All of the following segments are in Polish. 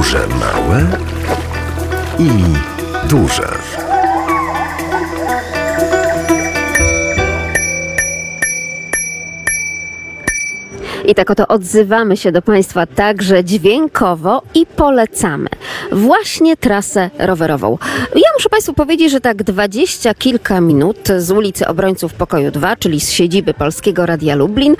Duże, małe i duże. I tak oto odzywamy się do Państwa także dźwiękowo i polecamy właśnie trasę rowerową. Ja muszę Państwu powiedzieć, że tak dwadzieścia kilka minut z ulicy Obrońców Pokoju 2, czyli z siedziby Polskiego Radia Lublin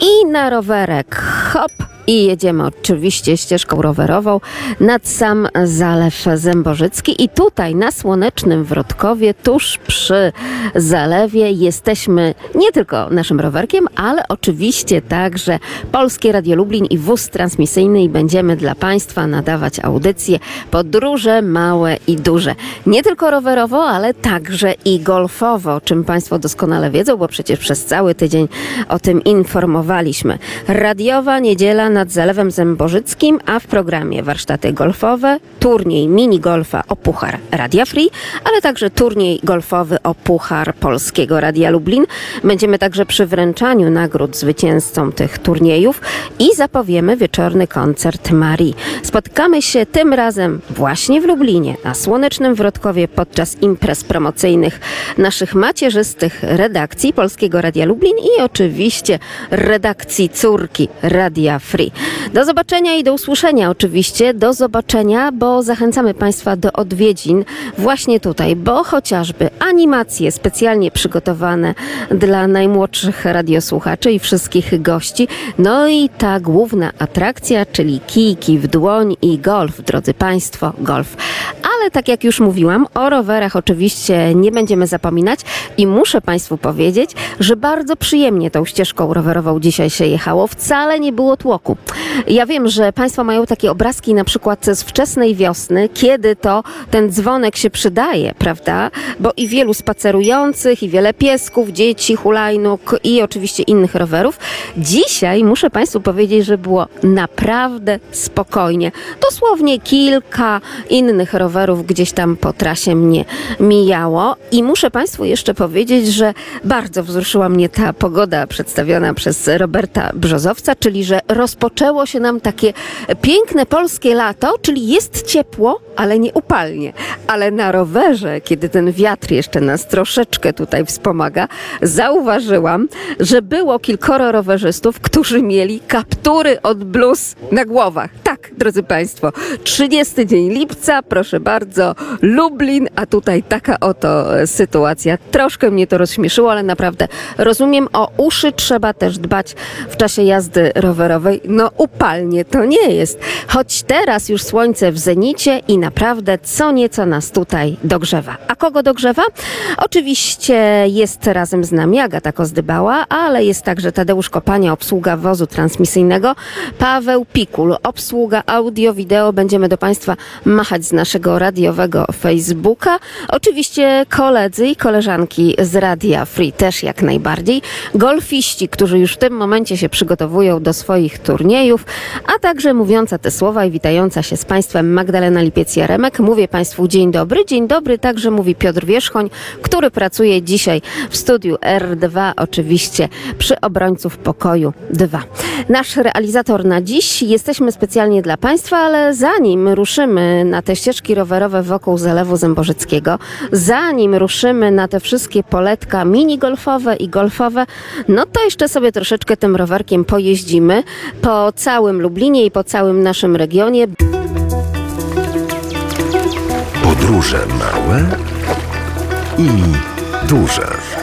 i na rowerek hop i jedziemy oczywiście ścieżką rowerową nad sam Zalew Zębożycki i tutaj na Słonecznym Wrotkowie, tuż przy zalewie jesteśmy nie tylko naszym rowerkiem, ale oczywiście także Polskie Radio Lublin i wóz transmisyjny i będziemy dla Państwa nadawać audycje podróże małe i duże. Nie tylko rowerowo, ale także i golfowo, o czym Państwo doskonale wiedzą, bo przecież przez cały tydzień o tym informowaliśmy. Radiowa niedziela nad Zalewem Zębożyckim, a w programie warsztaty golfowe, turniej mini golfa o Puchar Radia Free, ale także turniej golfowy o Puchar Polskiego Radia Lublin. Będziemy także przy wręczaniu nagród zwycięzcom tych turniejów i zapowiemy wieczorny koncert Marii. Spotkamy się tym razem właśnie w Lublinie, na Słonecznym Wrotkowie podczas imprez promocyjnych naszych macierzystych redakcji Polskiego Radia Lublin i oczywiście redakcji córki Radia Free. Do zobaczenia i do usłyszenia oczywiście. Do zobaczenia, bo zachęcamy Państwa do odwiedzin właśnie tutaj, bo chociażby animacje specjalnie przygotowane dla najmłodszych radiosłuchaczy i wszystkich gości, no i ta główna atrakcja, czyli kijki w dłoń i golf, drodzy Państwo, golf. Ale tak jak już mówiłam, o rowerach oczywiście nie będziemy zapominać i muszę Państwu powiedzieć, że bardzo przyjemnie tą ścieżką rowerową dzisiaj się jechało. Wcale nie było tłoku. Ja wiem, że Państwo mają takie obrazki na przykład z wczesnej wiosny, kiedy to ten dzwonek się przydaje, prawda? Bo i wielu spacerujących, i wiele piesków, dzieci, hulajnóg i oczywiście innych rowerów. Dzisiaj muszę Państwu powiedzieć, że było naprawdę spokojnie. Dosłownie kilka innych rowerów gdzieś tam po trasie mnie mijało i muszę Państwu jeszcze powiedzieć, że bardzo wzruszyła mnie ta pogoda przedstawiona przez Roberta Brzozowca, czyli że rozpoczęło się nam takie piękne polskie lato, czyli jest ciepło, ale nie upalnie. Ale na rowerze, kiedy ten wiatr jeszcze nas troszeczkę tutaj wspomaga, zauważyłam, że było kilkoro rowerzystów, którzy mieli kaptury od bluz na głowach. Tak, drodzy Państwo, 30 dzień lipca, proszę bardzo, Lublin, a tutaj taka oto sytuacja. Troszkę mnie to rozśmieszyło, ale naprawdę rozumiem, o uszy trzeba też dbać w czasie jazdy rowerowej. No upalnie to nie jest. Choć teraz już słońce w zenicie i naprawdę co nieco nas tutaj dogrzewa. A kogo dogrzewa? Oczywiście jest razem z nami Agata Kozdybała, ale jest także Tadeusz Kopania, obsługa wozu transmisyjnego, Paweł Pikul, obsługa audio, wideo. Będziemy do Państwa machać z naszego radiowego Facebooka. Oczywiście koledzy i koleżanki z Radia Free też jak najbardziej. Golfiści, którzy już w tym momencie się przygotowują do swoich turniejów, a także mówiąca te słowa i witająca się z Państwem Magdalena Lipiec-Jaremek. Mówię Państwu dzień dobry. Dzień dobry także mówi Piotr Wierzchoń, który pracuje dzisiaj w studiu R2, oczywiście przy Obrońców Pokoju 2. Nasz realizator na dziś jesteśmy specjalnie dla Państwa, ale zanim ruszymy na te ścieżki rowerowe wokół Zalewu Zębożyckiego, zanim ruszymy na te wszystkie poletka mini golfowe i golfowe, no to jeszcze sobie troszeczkę tym rowerkiem pojeździmy po całym Lublinie i po całym naszym regionie. Podróże małe i duże.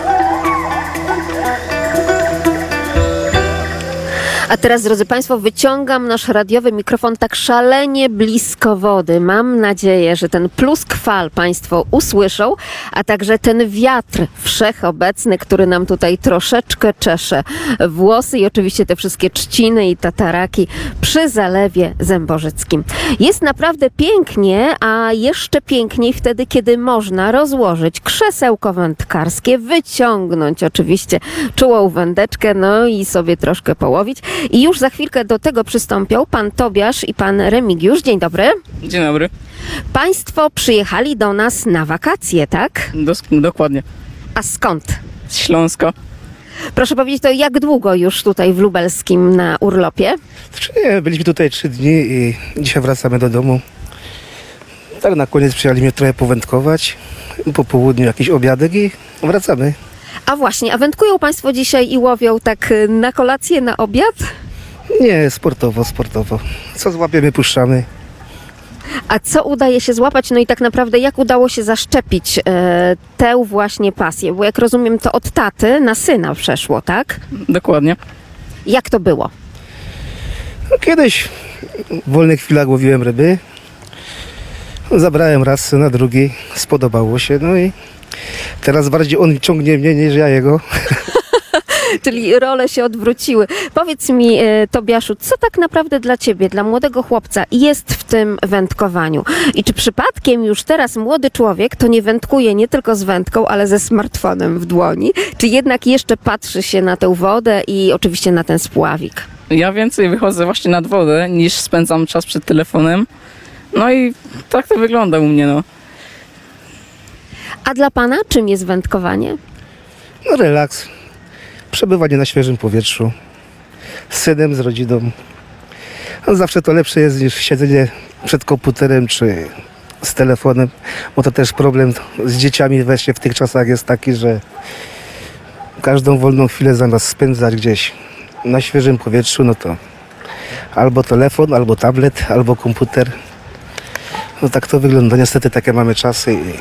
A teraz, drodzy Państwo, wyciągam nasz radiowy mikrofon tak szalenie blisko wody. Mam nadzieję, że ten plusk fal Państwo usłyszą, a także ten wiatr wszechobecny, który nam tutaj troszeczkę czesze włosy i oczywiście te wszystkie trzciny i tataraki przy Zalewie Zębożyckim. Jest naprawdę pięknie, a jeszcze piękniej wtedy, kiedy można rozłożyć krzesełko wędkarskie, wyciągnąć oczywiście czułą wędeczkę, no i sobie troszkę połowić. I już za chwilkę do tego przystąpią pan Tobiasz i pan Remigiusz. Dzień dobry. Dzień dobry. Państwo przyjechali do nas na wakacje, tak? Dos- dokładnie. A skąd? Z Śląska. Proszę powiedzieć, to jak długo już tutaj w Lubelskim na urlopie? Znaczy byliśmy tutaj trzy dni i dzisiaj wracamy do domu. Tak na koniec przyjechali mnie trochę powędkować. Po południu jakiś obiadek i wracamy. A właśnie, a wędkują Państwo dzisiaj i łowią tak y, na kolację, na obiad? Nie, sportowo, sportowo. Co złapiemy, puszczamy. A co udaje się złapać? No i tak naprawdę jak udało się zaszczepić e, tę właśnie pasję? Bo jak rozumiem, to od taty na syna przeszło, tak? Dokładnie. Jak to było? No, kiedyś w wolnych chwilach łowiłem ryby. Zabrałem raz na drugi, spodobało się, no i teraz bardziej on ciągnie mnie niż ja jego. Czyli role się odwróciły. Powiedz mi, e, Tobiaszu, co tak naprawdę dla ciebie, dla młodego chłopca jest w tym wędkowaniu? I czy przypadkiem już teraz młody człowiek to nie wędkuje nie tylko z wędką, ale ze smartfonem w dłoni? Czy jednak jeszcze patrzy się na tę wodę i oczywiście na ten spławik? Ja więcej wychodzę właśnie nad wodę niż spędzam czas przed telefonem. No i tak to wygląda u mnie, no. A dla pana czym jest wędkowanie? No relaks, przebywanie na świeżym powietrzu, z synem, z rodziną. No, zawsze to lepsze jest niż siedzenie przed komputerem czy z telefonem, bo to też problem z dzieciami właśnie w tych czasach jest taki, że każdą wolną chwilę zamiast spędzać gdzieś na świeżym powietrzu, no to albo telefon, albo tablet, albo komputer. No tak to wygląda. Niestety takie mamy czasy i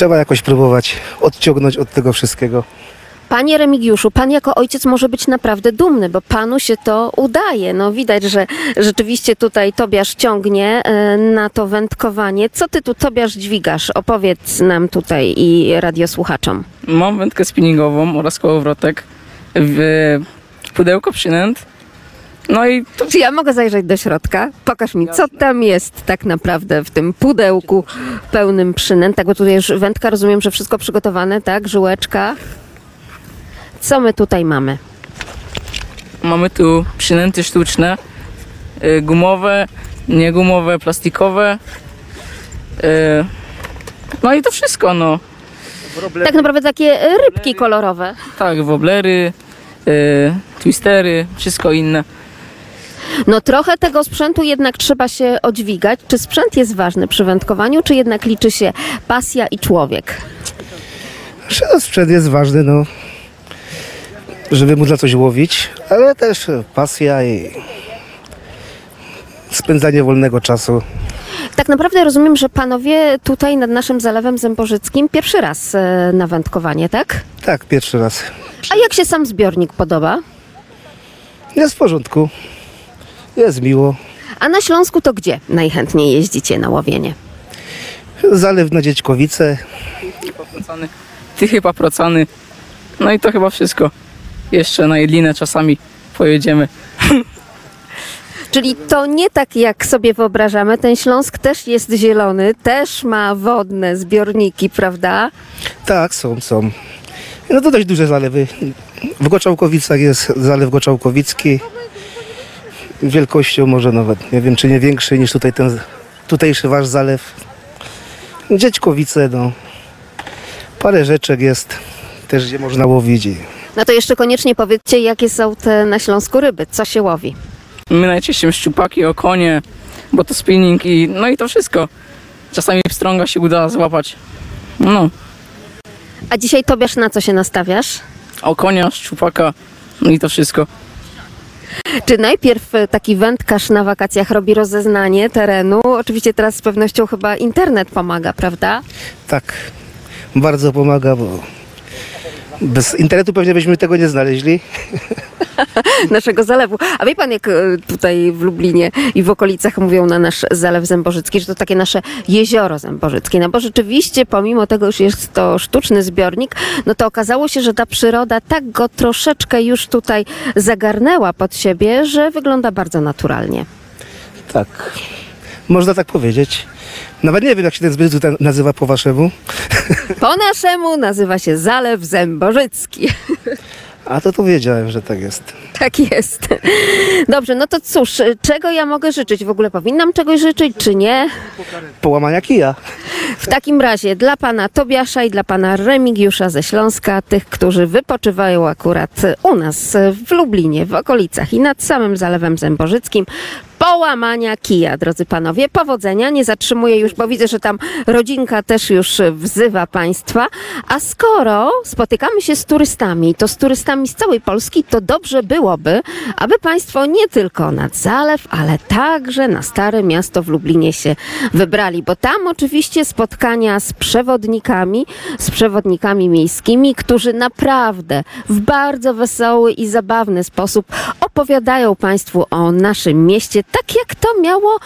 trzeba jakoś próbować odciągnąć od tego wszystkiego. Panie Remigiuszu, pan jako ojciec może być naprawdę dumny, bo panu się to udaje. No widać, że rzeczywiście tutaj Tobiasz ciągnie e, na to wędkowanie. Co ty tu, Tobiasz, dźwigasz? Opowiedz nam tutaj i radiosłuchaczom. Mam wędkę spinningową oraz kołowrotek w pudełko przynęt. No i to Czy ja mogę zajrzeć do środka? Pokaż mi, co tam jest tak naprawdę w tym pudełku pełnym przynęt. Tak, bo tutaj już wędka, rozumiem, że wszystko przygotowane, tak? Żyłeczka. Co my tutaj mamy? mamy tu przynęty sztuczne, y, gumowe, niegumowe, plastikowe. Y, No i to wszystko, no. Tak naprawdę takie rybki kolorowe. Tak, woblery, y, twistery, wszystko inne. No trochę tego sprzętu jednak trzeba się odźwigać. Czy sprzęt jest ważny przy wędkowaniu, czy jednak liczy się pasja i człowiek? Sprzęt jest ważny, no, żeby móc dla coś łowić, ale też pasja i spędzanie wolnego czasu. Tak naprawdę rozumiem, że panowie tutaj nad naszym Zalewem Zębożyckim pierwszy raz e, na wędkowanie, tak? Tak, pierwszy raz. A jak się sam zbiornik podoba? Jest w porządku. Jest miło. A na Śląsku to gdzie najchętniej jeździcie na łowienie? Zalew na Dzieczkowice. Paprocany, tychy paprocany. No i to chyba wszystko. Jeszcze na Jedlinę czasami pojedziemy. Czyli to nie tak jak sobie wyobrażamy, ten Śląsk też jest zielony, też ma wodne zbiorniki, prawda? Tak, są, są. No to dość duże zalewy. W Goczałkowicach jest zalew Goczałkowicki. Wielkością może nawet, nie wiem czy nie większy niż tutaj ten tutejszy wasz zalew. Dzieczkowice, no. Parę rzeczek jest też gdzie można łowić. No to jeszcze koniecznie powiedzcie, jakie są te na Śląsku ryby, co się łowi. My najczęściej szczupaki, okonie, bo to spinning i no i to wszystko. Czasami pstrąga się uda złapać. No, A dzisiaj Tobiasz na co się nastawiasz? okonia, szczupaka, no i to wszystko. Czy najpierw e, taki wędkarz na wakacjach robi rozeznanie terenu? Oczywiście teraz z pewnością chyba internet pomaga, prawda? tak, bardzo pomaga, bo bez internetu pewnie byśmy tego nie znaleźli. Naszego zalewu. A wie pan, jak e, tutaj w Lublinie i w okolicach mówią na nasz Zalew Zębożycki, że to takie nasze jezioro zębożyckie. No bo rzeczywiście, pomimo tego, że jest to sztuczny zbiornik, no to okazało się, że ta przyroda tak go troszeczkę już tutaj zagarnęła pod siebie, że wygląda bardzo naturalnie. Tak, można tak powiedzieć. Nawet nie wiem, jak się ten zbyt nazywa po waszemu. Po naszemu nazywa się Zalew Zębożycki. A to to wiedziałem, że tak jest. Tak jest. Dobrze, no to cóż, czego ja mogę życzyć? W ogóle powinnam czegoś życzyć, czy nie? Połamania kija. W takim razie dla pana Tobiasza i dla pana Remigiusza ze Śląska, tych, którzy wypoczywają akurat u nas w Lublinie, w okolicach i nad samym Zalewem Zębożyckim, połamania kija, drodzy panowie. Powodzenia, nie zatrzymuję już, bo widzę, że tam rodzinka też już wzywa państwa. A skoro spotykamy się z turystami, to z turystami z całej Polski, to dobrze byłoby, aby państwo nie tylko nad Zalew, ale także na Stare Miasto w Lublinie się wybrali, bo tam oczywiście spotkania z przewodnikami, z przewodnikami miejskimi, którzy naprawdę w bardzo wesoły i zabawny sposób opowiadają państwu o naszym mieście, tak jak to miało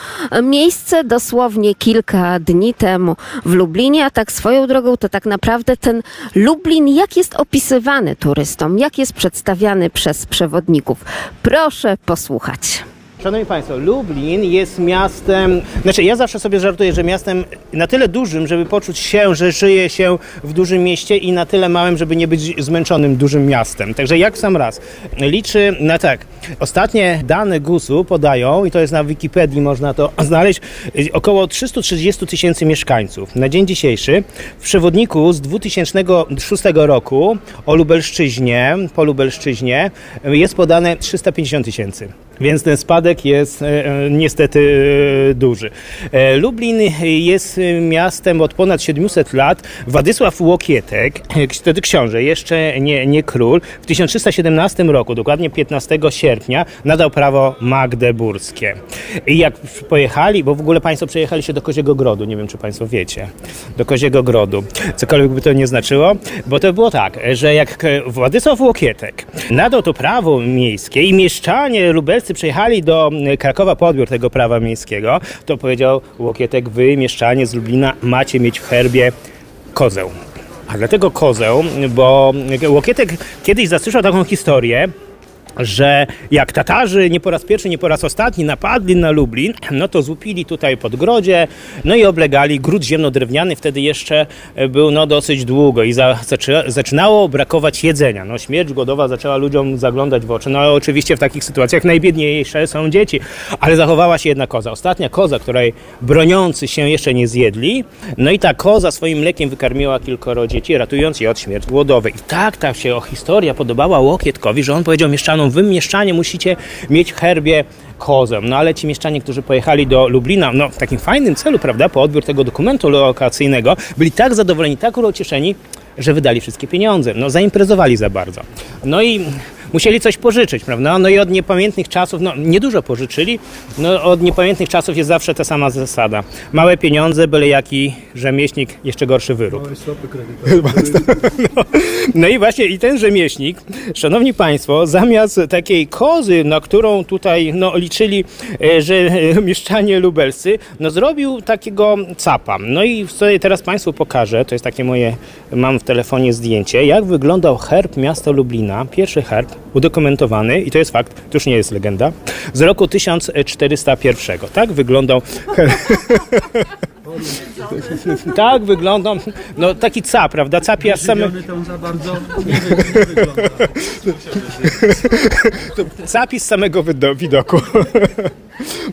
miejsce dosłownie kilka dni temu w Lublinie, a tak swoją drogą to tak naprawdę ten Lublin, jak jest opisywany turystom, jak jest przedstawiany przez przewodników. Proszę posłuchać. Szanowni Państwo, Lublin jest miastem, znaczy ja zawsze sobie żartuję, że miastem na tyle dużym, żeby poczuć się, że żyje się w dużym mieście i na tyle małym, żeby nie być zmęczonym dużym miastem. Także jak w sam raz liczy, no tak, ostatnie dane GUS-u podają, i to jest na Wikipedii, można to znaleźć, około 330 tysięcy mieszkańców. Na dzień dzisiejszy w przewodniku z 2006 roku o Lubelszczyźnie, po Lubelszczyźnie jest podane 350 tysięcy. Więc ten spadek jest e, e, niestety e, duży. Lublin jest miastem od ponad 700 lat. Władysław Łokietek, wtedy książę, jeszcze nie, nie król, w 1317 roku, dokładnie 15 sierpnia, nadał prawo magdeburskie. I jak pojechali, bo w ogóle państwo przejechaliście do Koziego Grodu, nie wiem czy państwo wiecie, do Koziego Grodu, cokolwiek by to nie znaczyło, bo to było tak, że jak Władysław Łokietek nadał to prawo miejskie i mieszczanie lubelscy przyjechali do Krakowa po odbiór tego prawa miejskiego, to powiedział Łokietek, wy mieszczanie z Lublina macie mieć w herbie kozę. A dlatego kozę, bo Łokietek kiedyś zasłyszał taką historię, że jak Tatarzy nie po raz pierwszy, nie po raz ostatni napadli na Lublin, no to złupili tutaj podgrodzie, no i oblegali gród ziemnodrewniany, wtedy jeszcze był no dosyć długo i za, zaczynało brakować jedzenia. No śmierć głodowa zaczęła ludziom zaglądać w oczy. No oczywiście w takich sytuacjach najbiedniejsze są dzieci, ale zachowała się jedna koza. Ostatnia koza, której broniący się jeszcze nie zjedli, no i ta koza swoim mlekiem wykarmiła kilkoro dzieci, ratując je od śmierci głodowej. I tak ta się o historia podobała Łokietkowi, że on powiedział mieszczanom, wy mieszczanie musicie mieć w herbie kozę. No ale ci mieszczanie, którzy pojechali do Lublina, no w takim fajnym celu, prawda, po odbiór tego dokumentu lokacyjnego, byli tak zadowoleni, tak urocieszeni, że wydali wszystkie pieniądze. No zaimprezowali za bardzo. No i musieli coś pożyczyć, prawda? No i od niepamiętnych czasów, no niedużo pożyczyli, no od niepamiętnych czasów jest zawsze ta sama zasada. Małe pieniądze, byle jaki rzemieślnik, jeszcze gorszy wyrób. No, no i właśnie i ten rzemieślnik, szanowni państwo, zamiast takiej kozy, na którą tutaj no, liczyli, e, że e, mieszczanie lubelscy, no zrobił takiego capa. No i sobie teraz państwu pokażę, to jest takie moje, mam w telefonie zdjęcie, jak wyglądał herb miasta Lublina, pierwszy herb udokumentowany, i to jest fakt, to już nie jest legenda, z roku 1401. Tak wyglądał. tak wyglądał, no taki cap, prawda? Cap ja tam za bardzo nie wy- nie wygląda. Zapis samego widoku.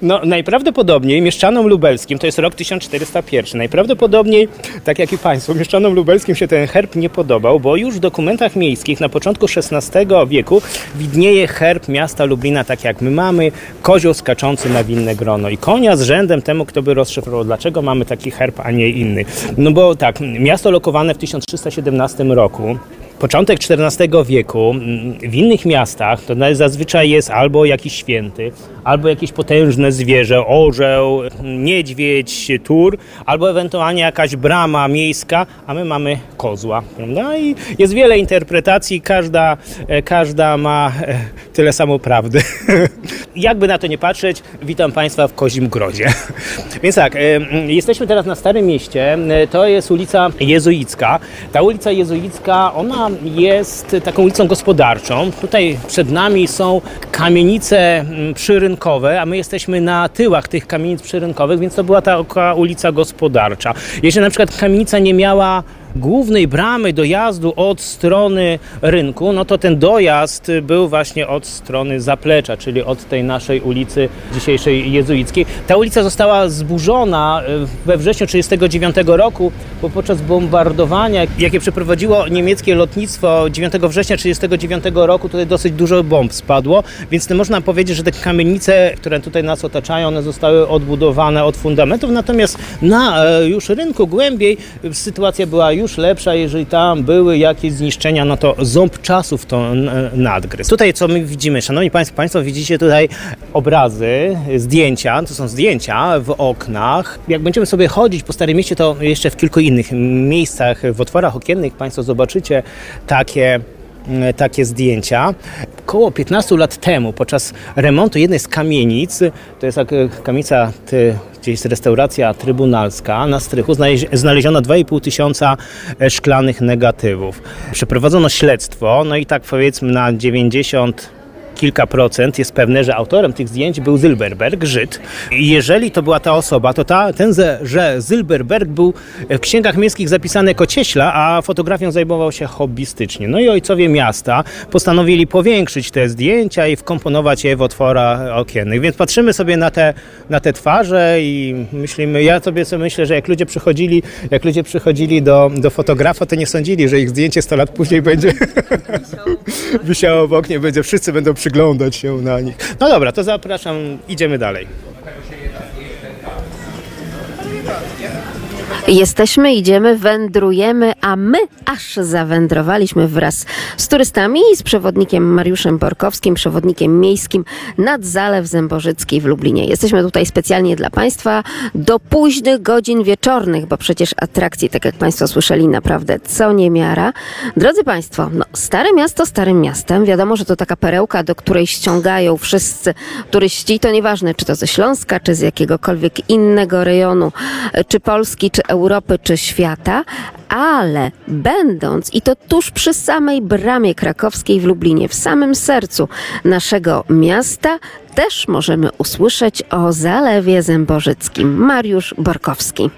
No, najprawdopodobniej mieszczanom lubelskim, to jest rok 1401, najprawdopodobniej, tak jak i Państwu, mieszczanom lubelskim się ten herb nie podobał, bo już w dokumentach miejskich na początku XVI wieku widnieje herb miasta Lublina, tak jak my mamy, kozioł skaczący na winne grono i konia z rzędem temu, kto by rozszyfrował, dlaczego mamy taki herb, a nie inny. No bo tak, miasto lokowane w 1317 roku, Początek XIV wieku mm, w innych miastach to zazwyczaj jest albo jakiś święty, albo jakieś potężne zwierzę, orzeł, niedźwiedź, tur, albo ewentualnie jakaś brama miejska, a my mamy kozła. Prawda? I jest wiele interpretacji, każda, e, każda ma e, tyle samo prawdy. Jakby na to nie patrzeć, witam Państwa w Kozim Grodzie. Więc tak, jesteśmy teraz na Starym Mieście, e, to jest ulica Jezuicka. Ta ulica Jezuicka, ona jest taką ulicą gospodarczą. Tutaj przed nami są kamienice mm, przyrynkowe, a my jesteśmy na tyłach tych kamienic przyrynkowych, więc to była taka ulica gospodarcza. Jeżeli na przykład kamienica nie miała głównej bramy dojazdu od strony rynku, no to ten dojazd był właśnie od strony zaplecza, czyli od tej naszej ulicy dzisiejszej jezuickiej. Ta ulica została zburzona e, we wrześniu 1939 roku, bo podczas bombardowania, jakie przeprowadziło niemieckie lotnictwo 9 września 1939 roku, tutaj dosyć dużo bomb spadło, więc można powiedzieć, że te kamienice, które tutaj nas otaczają, one zostały odbudowane od fundamentów, natomiast na e, już rynku głębiej sytuacja była już lepsza, jeżeli tam były jakieś zniszczenia, no to ząb czasów to n- nadgryzł. Tutaj co my widzimy, szanowni państwo, państwo widzicie tutaj obrazy, zdjęcia, to są zdjęcia w oknach. Jak będziemy sobie chodzić po Starym Mieście, to jeszcze w kilku innych miejscach, w otworach okiennych państwo zobaczycie takie takie zdjęcia. Około 15 lat temu, podczas remontu jednej z kamienic, to jest jak, e, kamienica, ty, jest restauracja trybunalska, na strychu znaleziono 2,5 tysiąca e, szklanych negatywów. Przeprowadzono śledztwo, no i tak powiedzmy na 90 kilka procent jest pewne, że autorem tych zdjęć był Zylberberg, Żyd. I jeżeli to była ta osoba, to ta, ten, że Zylberberg był w księgach miejskich zapisany jako cieśla, a fotografią zajmował się hobbystycznie. No i ojcowie miasta postanowili powiększyć te zdjęcia i wkomponować je w otwora okiennych. Więc patrzymy sobie na te, na te twarze i myślimy, ja sobie, myślę, że jak ludzie przychodzili, jak ludzie przychodzili do, do fotografa, to nie sądzili, że ich zdjęcie 100 lat później będzie wisiało w oknie, będzie, wszyscy będą przyglądać się na nich. No dobra, to zapraszam, idziemy dalej. Jesteśmy, idziemy, wędrujemy, a my aż zawędrowaliśmy wraz z turystami i z przewodnikiem Mariuszem Borkowskim, przewodnikiem miejskim nad Zalew Zębożycki w Lublinie. Jesteśmy tutaj specjalnie dla Państwa do późnych godzin wieczornych, bo przecież atrakcji, tak jak Państwo słyszeli, naprawdę co niemiara. Drodzy Państwo, no, Stare Miasto starym miastem. Wiadomo, że to taka perełka, do której ściągają wszyscy turyści. To nieważne, czy to ze Śląska, czy z jakiegokolwiek innego rejonu, czy Polski, czy Europy, czy świata, ale będąc i to tuż przy samej bramie krakowskiej w Lublinie, w samym sercu naszego miasta, też możemy usłyszeć o Zalewie Zębożyckim. Mariusz Borkowski.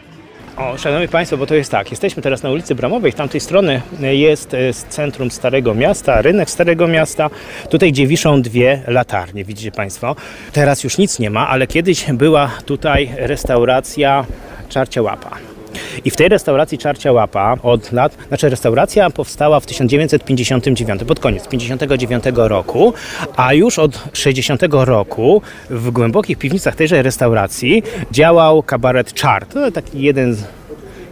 O, szanowni Państwo, bo to jest tak, jesteśmy teraz na ulicy Bramowej, z tamtej strony jest e, centrum Starego Miasta, rynek Starego Miasta, tutaj gdzie wiszą dwie latarnie, widzicie Państwo. Teraz już nic nie ma, ale kiedyś była tutaj restauracja Czarcia Łapa. I w tej restauracji Czarcia Łapa od lat, znaczy restauracja powstała w 1959, pod koniec 59 roku, a już od 60 roku w głębokich piwnicach tejże restauracji działał kabaret Czar. To taki jeden z,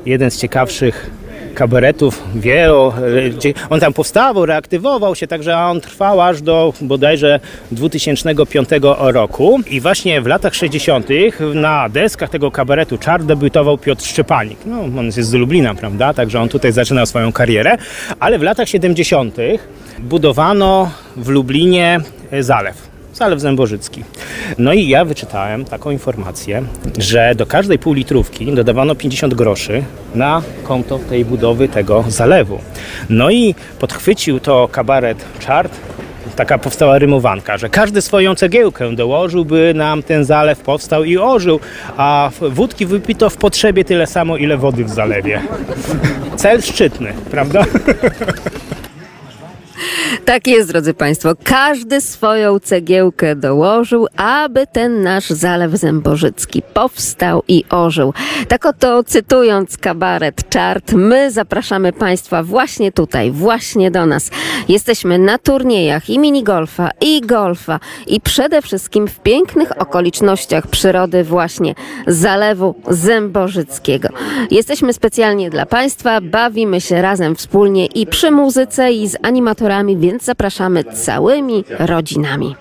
jeden z ciekawszych kabaretów gdzie On tam powstawał, reaktywował się, także on trwał aż do bodajże 2005 roku. I właśnie w latach 60. na deskach tego kabaretu Czar debiutował Piotr Szczepanik. No, on jest z Lublina, prawda? Także on tutaj zaczynał swoją karierę. Ale w latach 70. budowano w Lublinie zalew. Zalew Zębożycki. No i ja wyczytałem taką informację, że do każdej pół litrówki dodawano 50 groszy na konto tej budowy tego zalewu. No i podchwycił to kabaret Czart, taka powstała rymowanka, że każdy swoją cegiełkę dołożył, by nam ten zalew powstał i ożył, a wódki wypito w potrzebie tyle samo, ile wody w zalewie. Cel szczytny, prawda? Tak jest, drodzy Państwo. Każdy swoją cegiełkę dołożył, aby ten nasz Zalew Zębożycki powstał i ożył. Tak oto cytując kabaret Czart, my zapraszamy Państwa właśnie tutaj, właśnie do nas. Jesteśmy na turniejach i minigolfa, i golfa, i przede wszystkim w pięknych okolicznościach przyrody właśnie Zalewu Zębożyckiego. Jesteśmy specjalnie dla Państwa, bawimy się razem wspólnie i przy muzyce, i z animatorami, więc zapraszamy całymi rodzinami.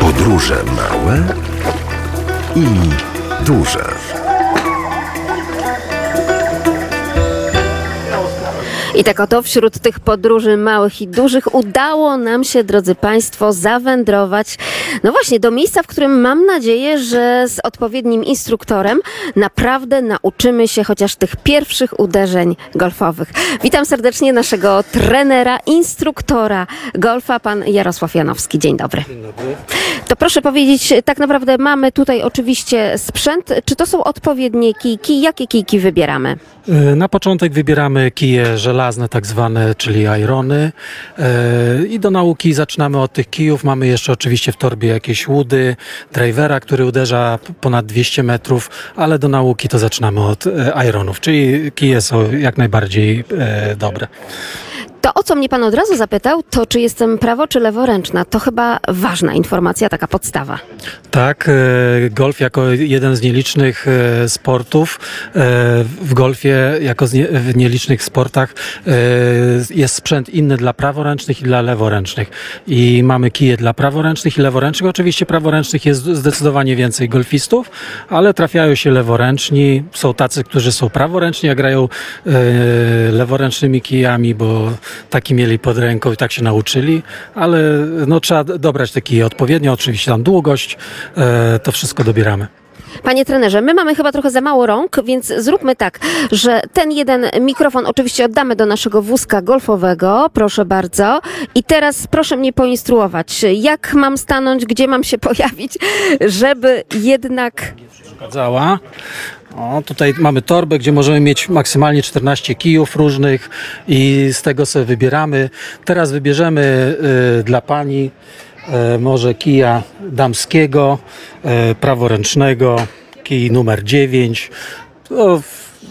Podróże małe i duże. I tak oto wśród tych podróży małych i dużych udało nam się, drodzy Państwo, zawędrować, no właśnie, do miejsca, w którym mam nadzieję, że z odpowiednim instruktorem naprawdę nauczymy się chociaż tych pierwszych uderzeń golfowych. Witam serdecznie naszego trenera, instruktora golfa, pan Jarosław Janowski. Dzień dobry. Dzień dobry. To proszę powiedzieć, tak naprawdę mamy tutaj oczywiście sprzęt. Czy to są odpowiednie kijki? Jakie kijki wybieramy? E, Na początek wybieramy kije żelazne, tak zwane, czyli irony. E, I do nauki zaczynamy od tych kijów. Mamy jeszcze oczywiście w torbie jakieś łudy, drivera, który uderza ponad 200 metrów, ale do nauki to zaczynamy od e, ironów, czyli kije są jak najbardziej dobre. To, o co mnie pan od razu zapytał, to czy jestem prawo czy leworęczna. To chyba ważna informacja, taka podstawa. Tak, e, golf jako jeden z nielicznych e, sportów, e, w golfie jako w nielicznych sportach jest sprzęt inny dla praworęcznych i dla leworęcznych. I mamy kije dla praworęcznych i leworęcznych. Oczywiście praworęcznych jest zdecydowanie więcej golfistów, ale trafiają się leworęczni. Są tacy, którzy są praworęczni, a grają leworęcznymi kijami, bo taki mieli pod ręką i tak się nauczyli, ale no, trzeba dobrać te kije odpowiednio, oczywiście tam długość, e, to wszystko dobieramy. Panie trenerze, my mamy chyba trochę za mało rąk, więc zróbmy tak, że ten jeden mikrofon oczywiście oddamy do naszego wózka golfowego, proszę bardzo. I teraz proszę mnie poinstruować, jak mam stanąć, gdzie mam się pojawić, żeby jednak Przeszkadzała. O, tutaj mamy torbę, gdzie możemy mieć maksymalnie 14 kijów różnych i z tego sobie wybieramy. Teraz wybierzemy y, dla pani y, może kija damskiego, y, praworęcznego, kij numer 9. O,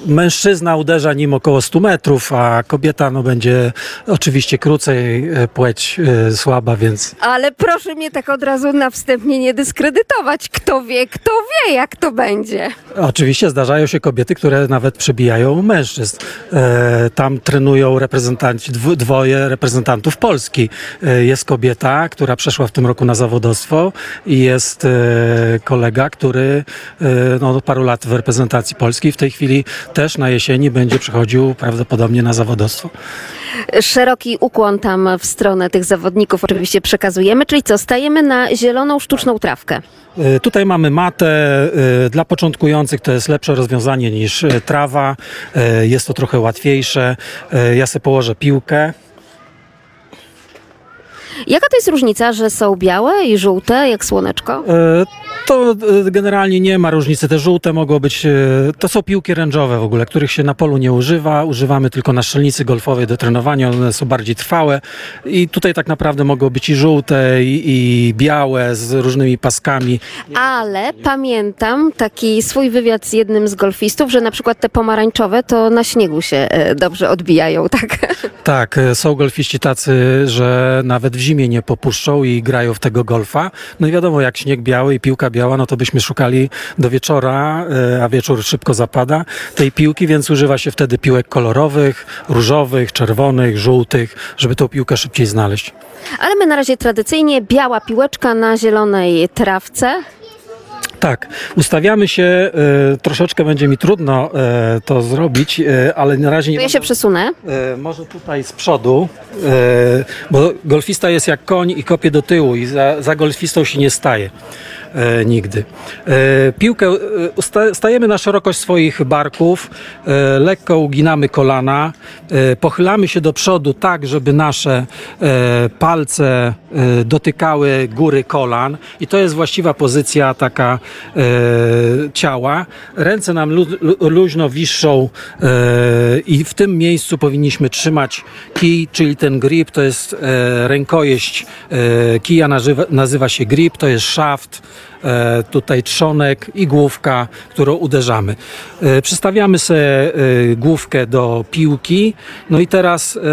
Mężczyzna uderza nim około 100 metrów, a kobieta no, będzie oczywiście krócej, y, płeć y, słaba, więc Ale proszę mnie tak od razu na wstępnie nie dyskredytować. Kto wie, kto wie, jak to będzie. Oczywiście zdarzają się kobiety, które nawet przebijają mężczyzn. E, tam trenują reprezentanci, dw- dwoje reprezentantów Polski. E, jest kobieta, która przeszła w tym roku na zawodowstwo i jest e, kolega, który e, no, od paru lat w reprezentacji Polski. W tej chwili też na jesieni będzie przechodził prawdopodobnie na zawodowstwo. Szeroki ukłon tam w stronę tych zawodników oczywiście przekazujemy, czyli co, stajemy na zieloną sztuczną trawkę. E, Tutaj mamy matę. e, Dla początkujących to jest lepsze rozwiązanie niż e, trawa. Jest to trochę łatwiejsze. Ja sobie położę piłkę. Jaka to jest różnica, że są białe i żółte, jak słoneczko? E, To e, generalnie nie ma różnicy. Te żółte mogą być, e, to są piłki ręczowe w ogóle, których się na polu nie używa. Używamy tylko na strzelnicy golfowej do trenowania. One są bardziej trwałe i tutaj tak naprawdę mogą być i żółte, i, i białe z różnymi paskami. Ale pamiętam taki swój wywiad z jednym z golfistów, że na przykład te pomarańczowe to na śniegu się e, dobrze odbijają, tak? Tak, e, są golfiści tacy, że nawet w zimie nie popuszczą i grają w tego golfa. No i wiadomo, jak śnieg biały i piłka biała, no to byśmy szukali do wieczora, e, a wieczór szybko zapada, tej piłki, więc używa się wtedy piłek kolorowych, różowych, czerwonych, żółtych, żeby tą piłkę szybciej znaleźć. Ale my na razie tradycyjnie biała piłeczka na zielonej trawce. Tak, ustawiamy się, e, troszeczkę będzie mi trudno e, to zrobić, e, ale na razie nie To ja się przesunę. Może tutaj z przodu, bo golfista jest jak koń i kopie do tyłu i za, za golfistą się nie staje e, nigdy. E, piłkę e, stajemy na szerokość swoich barków, e, lekko uginamy kolana, e, pochylamy się do przodu tak, żeby nasze palce dotykały góry kolan i to jest właściwa pozycja taka ciała. Ręce nam lu, lu, luźno wiszą i w tym miejscu powinniśmy trzymać kij, czyli ten grip, to jest rękojeść kija, nazywa, nazywa się grip, to jest szaft, e, tutaj trzonek i główka, którą uderzamy. E, Przystawiamy sobie e, główkę do piłki, no i teraz e, e,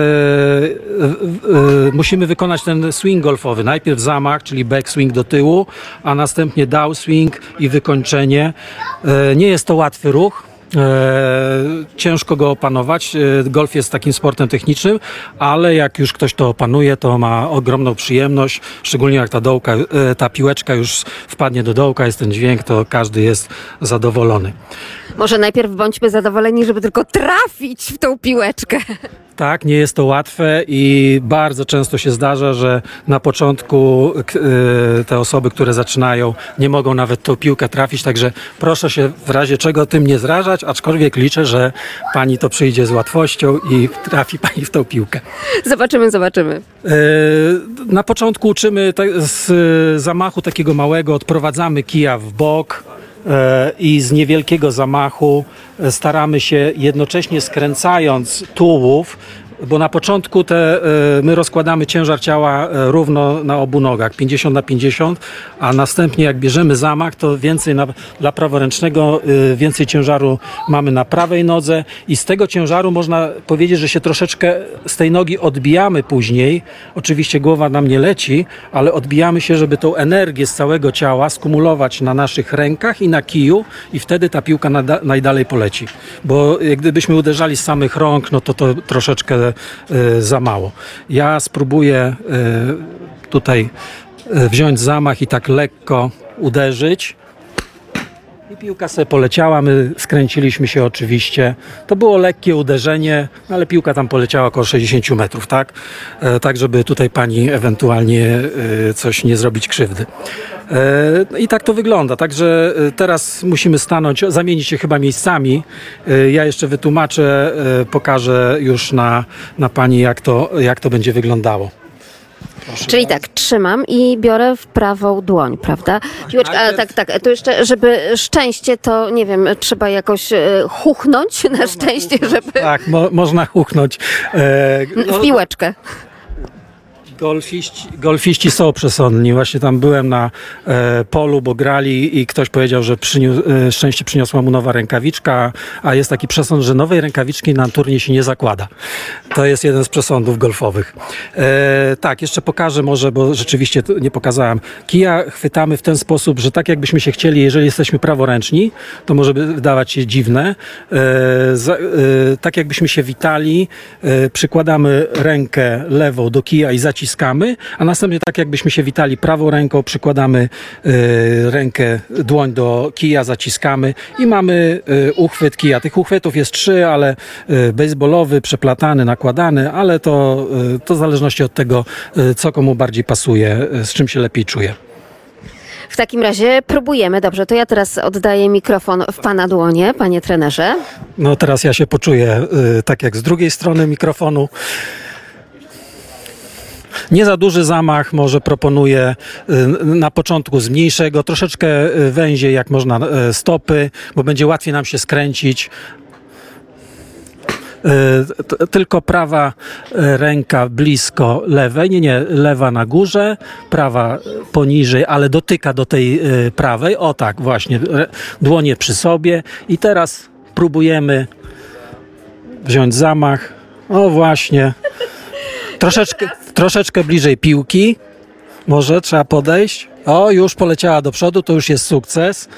e, musimy wykonać ten swing golfowy. Najpierw zamach, czyli backswing do tyłu, a następnie downswing i wykończenie. E, Nie jest to łatwy ruch, E, ciężko go opanować. E, golf jest takim sportem technicznym, ale jak już ktoś to opanuje, to ma ogromną przyjemność, szczególnie jak ta dołka, e, ta piłeczka już wpadnie do dołka, jest ten dźwięk, to każdy jest zadowolony. Może najpierw bądźmy zadowoleni, żeby tylko trafić w tą piłeczkę. Tak, nie jest to łatwe i bardzo często się zdarza, że na początku te osoby, które zaczynają, nie mogą nawet tą piłkę trafić, także proszę się w razie czego tym nie zrażać, aczkolwiek liczę, że pani to przyjdzie z łatwością i trafi pani w tą piłkę. Zobaczymy, zobaczymy. E, Na początku uczymy z e, zamachu takiego małego, odprowadzamy kija w bok e, i z niewielkiego zamachu staramy się jednocześnie skręcając tułów, bo na początku te, e, my rozkładamy ciężar ciała e, równo na obu nogach, 50 na 50, a następnie jak bierzemy zamach, to więcej na, dla praworęcznego, e, więcej ciężaru mamy na prawej nodze i z tego ciężaru można powiedzieć, że się troszeczkę z tej nogi odbijamy później. Oczywiście głowa nam nie leci, ale odbijamy się, żeby tą energię z całego ciała skumulować na naszych rękach i na kiju i wtedy ta piłka najdalej poleci. Bo gdybyśmy uderzali z samych rąk, no to to troszeczkę e, za mało. Ja spróbuję e, tutaj e, wziąć zamach i tak lekko uderzyć. I piłka sobie poleciała, my skręciliśmy się oczywiście. To było lekkie uderzenie, no ale piłka tam poleciała około 60 metrów, tak? E, tak, żeby tutaj pani ewentualnie e, coś nie zrobić krzywdy. E, I tak to wygląda. Także e, teraz musimy stanąć, zamienić się chyba miejscami. E, Ja jeszcze wytłumaczę, e, pokażę już na, na pani, jak to, jak to będzie wyglądało. Czyli tak, trzymam i biorę w prawą dłoń, prawda? Piłeczka, a, tak, tak. To jeszcze, żeby szczęście, to nie wiem, trzeba jakoś e, chuchnąć na szczęście, żeby Tak, mo, można huchnąć. E, w piłeczkę. Golfiści, golfiści są przesądni. Właśnie tam byłem na e, polu, bo grali i ktoś powiedział, że e, szczęście przyniosła mu nowa rękawiczka, a jest taki przesąd, że nowej rękawiczki na turniej się nie zakłada. To jest jeden z przesądów golfowych. E, tak, jeszcze pokażę może, bo rzeczywiście nie pokazałem. Kija chwytamy w ten sposób, że tak jakbyśmy się chcieli, jeżeli jesteśmy praworęczni, to może wydawać się dziwne. E, za, e, tak jakbyśmy się witali, e, przykładamy rękę lewą do kija i zaciskamy, a następnie tak jakbyśmy się witali prawą ręką, przykładamy e, rękę, dłoń do kija, zaciskamy i mamy e, uchwyt kija. Tych uchwytów jest trzy, ale e, baseballowy, przeplatany, nakładany, ale to, e, to w zależności od tego, e, co komu bardziej pasuje, e, z czym się lepiej czuje. W takim razie próbujemy. Dobrze, to ja teraz oddaję mikrofon w pana dłonie, panie trenerze. No teraz ja się poczuję y, tak jak z drugiej strony mikrofonu. Nie za duży zamach, może proponuję y, na początku z mniejszego, troszeczkę y, węziej jak można y, stopy, bo będzie łatwiej nam się skręcić. Tylko prawa ręka blisko lewej, nie, nie, lewa na górze, prawa poniżej, ale dotyka do tej prawej. O tak, właśnie, dłonie przy sobie. I teraz próbujemy wziąć zamach. O właśnie. Troszeczkę, troszeczkę bliżej piłki. Może trzeba podejść. O, już poleciała do przodu, to już jest sukces.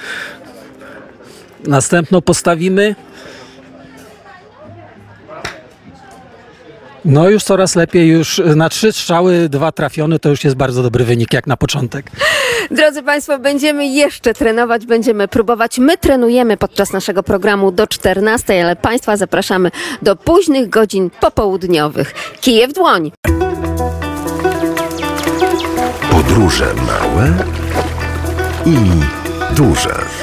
Następną postawimy. No już coraz lepiej, już na trzy strzały, dwa trafione, to już jest bardzo dobry wynik, jak na początek. Drodzy Państwo, będziemy jeszcze trenować, będziemy próbować. My trenujemy podczas naszego programu do 14, ale Państwa zapraszamy do późnych godzin popołudniowych. Kije w dłoń. Podróże małe i duże.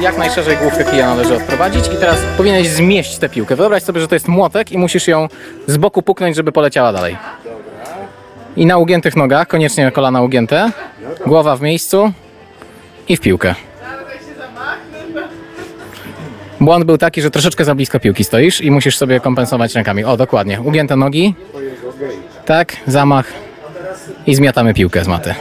Jak najszerzej główkę kija należy odprowadzić i teraz powinieneś zmieść tę piłkę. Wyobraź sobie, że to jest młotek i musisz ją z boku puknąć, żeby poleciała dalej. I na ugiętych nogach, koniecznie kolana ugięte, głowa w miejscu i w piłkę. Błąd był taki, że troszeczkę za blisko piłki stoisz i musisz sobie kompensować rękami. O, dokładnie. Ugięte nogi. Tak, zamach i zmiatamy piłkę z maty.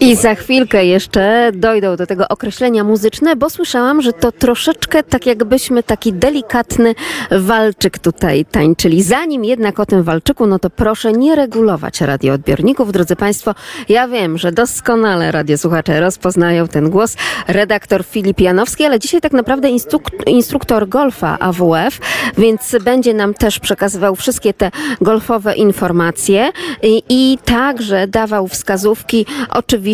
I za chwilkę jeszcze dojdą do tego określenia muzyczne, bo słyszałam, że to troszeczkę tak jakbyśmy taki delikatny walczyk tutaj tańczyli. Zanim jednak o tym walczyku, no to proszę nie regulować radioodbiorników. Drodzy Państwo, ja wiem, że doskonale radiosłuchacze rozpoznają ten głos. Redaktor Filip Janowski, ale dzisiaj tak naprawdę instruk- instruktor golfa AWF, więc będzie nam też przekazywał wszystkie te golfowe informacje i, i także dawał wskazówki oczywiście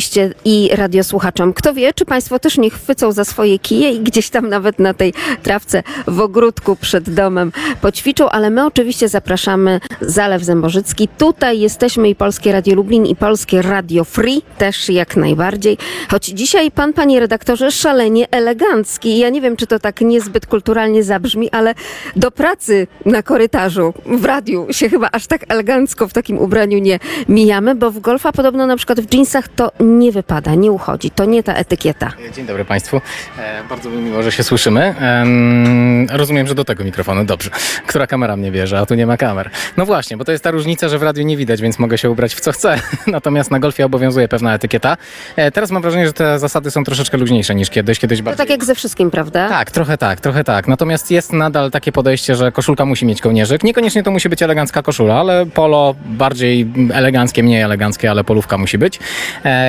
i radiosłuchaczom. Kto wie, czy Państwo też nie chwycą za swoje kije i gdzieś tam nawet na tej trawce w ogródku przed domem poćwiczą, ale my oczywiście zapraszamy Zalew Zębożycki. Tutaj jesteśmy i Polskie Radio Lublin i Polskie Radio Free też jak najbardziej. Choć dzisiaj pan, panie redaktorze, szalenie elegancki. Ja nie wiem, czy to tak niezbyt kulturalnie zabrzmi, ale do pracy na korytarzu w radiu się chyba aż tak elegancko w takim ubraniu nie mijamy, bo w golfa podobno na przykład w jeansach to nie wypada, nie uchodzi. To nie ta etykieta. Dzień dobry Państwu. E, bardzo mi miło, że się słyszymy. Em, rozumiem, że do tego mikrofonu. Dobrze. Która kamera mnie bierze, a tu nie ma kamer. No właśnie, bo to jest ta różnica, że w radiu nie widać, więc mogę się ubrać w co chcę. Natomiast na golfie obowiązuje pewna etykieta. E, teraz mam wrażenie, że te zasady są troszeczkę luźniejsze niż kiedyś. Kiedyś To bardziej... tak jak ze wszystkim, prawda? Tak, trochę tak, trochę tak. Natomiast jest nadal takie podejście, że koszulka musi mieć kołnierzyk. Niekoniecznie to musi być elegancka koszula, ale polo bardziej eleganckie, mniej eleganckie, ale polówka musi być.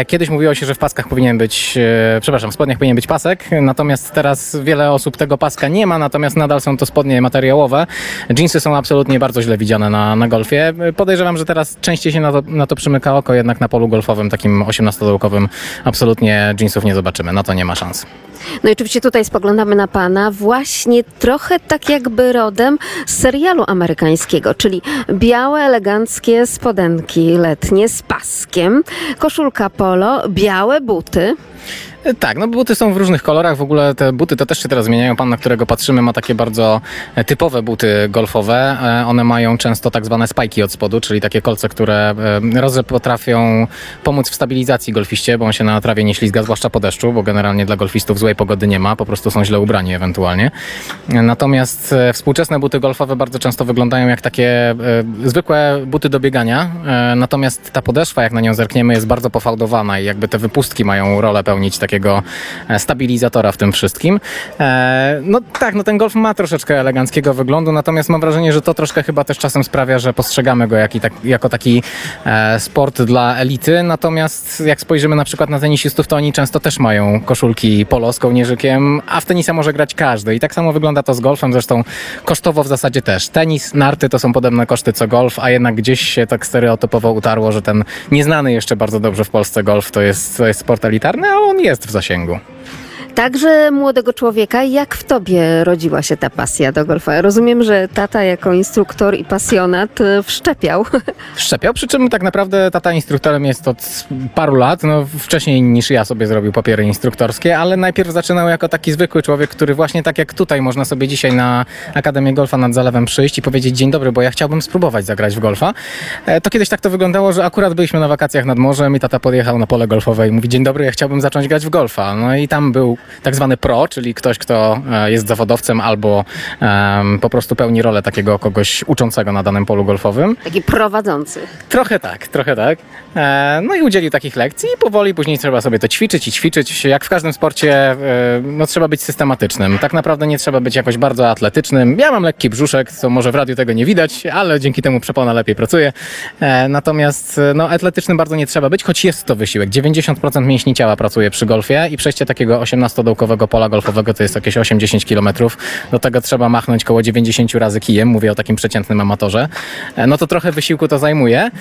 Kiedyś mówiło się, że w paskach powinien być, e, przepraszam, w spodniach powinien być pasek, natomiast teraz wiele osób tego paska nie ma, natomiast nadal są to spodnie materiałowe. Jeansy są absolutnie bardzo źle widziane na, na golfie. Podejrzewam, że teraz częściej się na to, na to przymyka oko, jednak na polu golfowym, takim 18-dołkowym, absolutnie jeansów nie zobaczymy. Na to nie ma szans. No i oczywiście tutaj spoglądamy na pana właśnie trochę tak jakby rodem z serialu amerykańskiego, czyli białe, eleganckie spodenki letnie z paskiem, koszulka polo, białe buty. E, Tak, no buty są w różnych kolorach. W ogóle te buty to też się teraz zmieniają. Pan, na którego patrzymy, ma takie bardzo e, typowe buty golfowe. E, One mają często tak zwane spajki od spodu, czyli takie kolce, które że potrafią pomóc w stabilizacji golfiście, bo on się na trawie nie ślizga, zwłaszcza po deszczu, bo generalnie dla golfistów złej pogody nie ma, po prostu są źle ubrani ewentualnie. Natomiast współczesne buty golfowe bardzo często wyglądają jak takie zwykłe buty do biegania, natomiast ta podeszwa, jak na nią zerkniemy, jest bardzo pofałdowana i jakby te wypustki mają rolę pełnić takiego e, stabilizatora w tym wszystkim. E, No tak, no ten golf ma troszeczkę eleganckiego wyglądu, natomiast mam wrażenie, że to troszkę chyba też czasem sprawia, że postrzegamy go tak, jako taki e, sport dla elity, natomiast jak spojrzymy na przykład na tenisistów, to oni często też mają koszulki polo z kołnierzykiem, a w tenisa może grać każdy i tak samo wygląda to z golfem, zresztą kosztowo w zasadzie też. Tenis, narty to są podobne koszty co golf, a jednak gdzieś się tak stereotypowo utarło, że ten nieznany jeszcze bardzo dobrze w Polsce golf to jest, to jest sport elitarny, a on jest w zasięgu. Także młodego człowieka, jak w tobie rodziła się ta pasja do golfa? Rozumiem, że tata jako instruktor i pasjonat e, wszczepiał. Szczepiał, przy czym tak naprawdę tata instruktorem jest od paru lat, no wcześniej niż ja sobie zrobił papiery instruktorskie, ale najpierw zaczynał jako taki zwykły człowiek, który właśnie tak jak tutaj można sobie dzisiaj na Akademię Golfa nad Zalewem przyjść i powiedzieć dzień dobry, bo ja chciałbym spróbować zagrać w golfa. E, To kiedyś tak to wyglądało, że akurat byliśmy na wakacjach nad morzem i tata podjechał na pole golfowe i mówi dzień dobry, ja chciałbym zacząć grać w golfa. No i tam był tak zwany pro, czyli ktoś, kto e, jest zawodowcem albo em, po prostu pełni rolę takiego kogoś uczącego na danym polu golfowym. Taki prowadzący. Trochę tak, trochę tak. E, no i udzielił takich lekcji i powoli później trzeba sobie to ćwiczyć i ćwiczyć. Jak w każdym sporcie, e, no trzeba być systematycznym. Tak naprawdę nie trzeba być jakoś bardzo atletycznym. Ja mam lekki brzuszek, co może w radiu tego nie widać, ale dzięki temu przepona lepiej pracuje. E, natomiast no atletycznym bardzo nie trzeba być, choć jest to wysiłek. 90% mięśni ciała pracuje przy golfie i przejście takiego 18-dołkowego pola golfowego to jest jakieś 8-10 km. Do tego trzeba machnąć koło 90 razy kijem, mówię o takim przeciętnym amatorze. E, no to trochę wysiłku to zajmuje.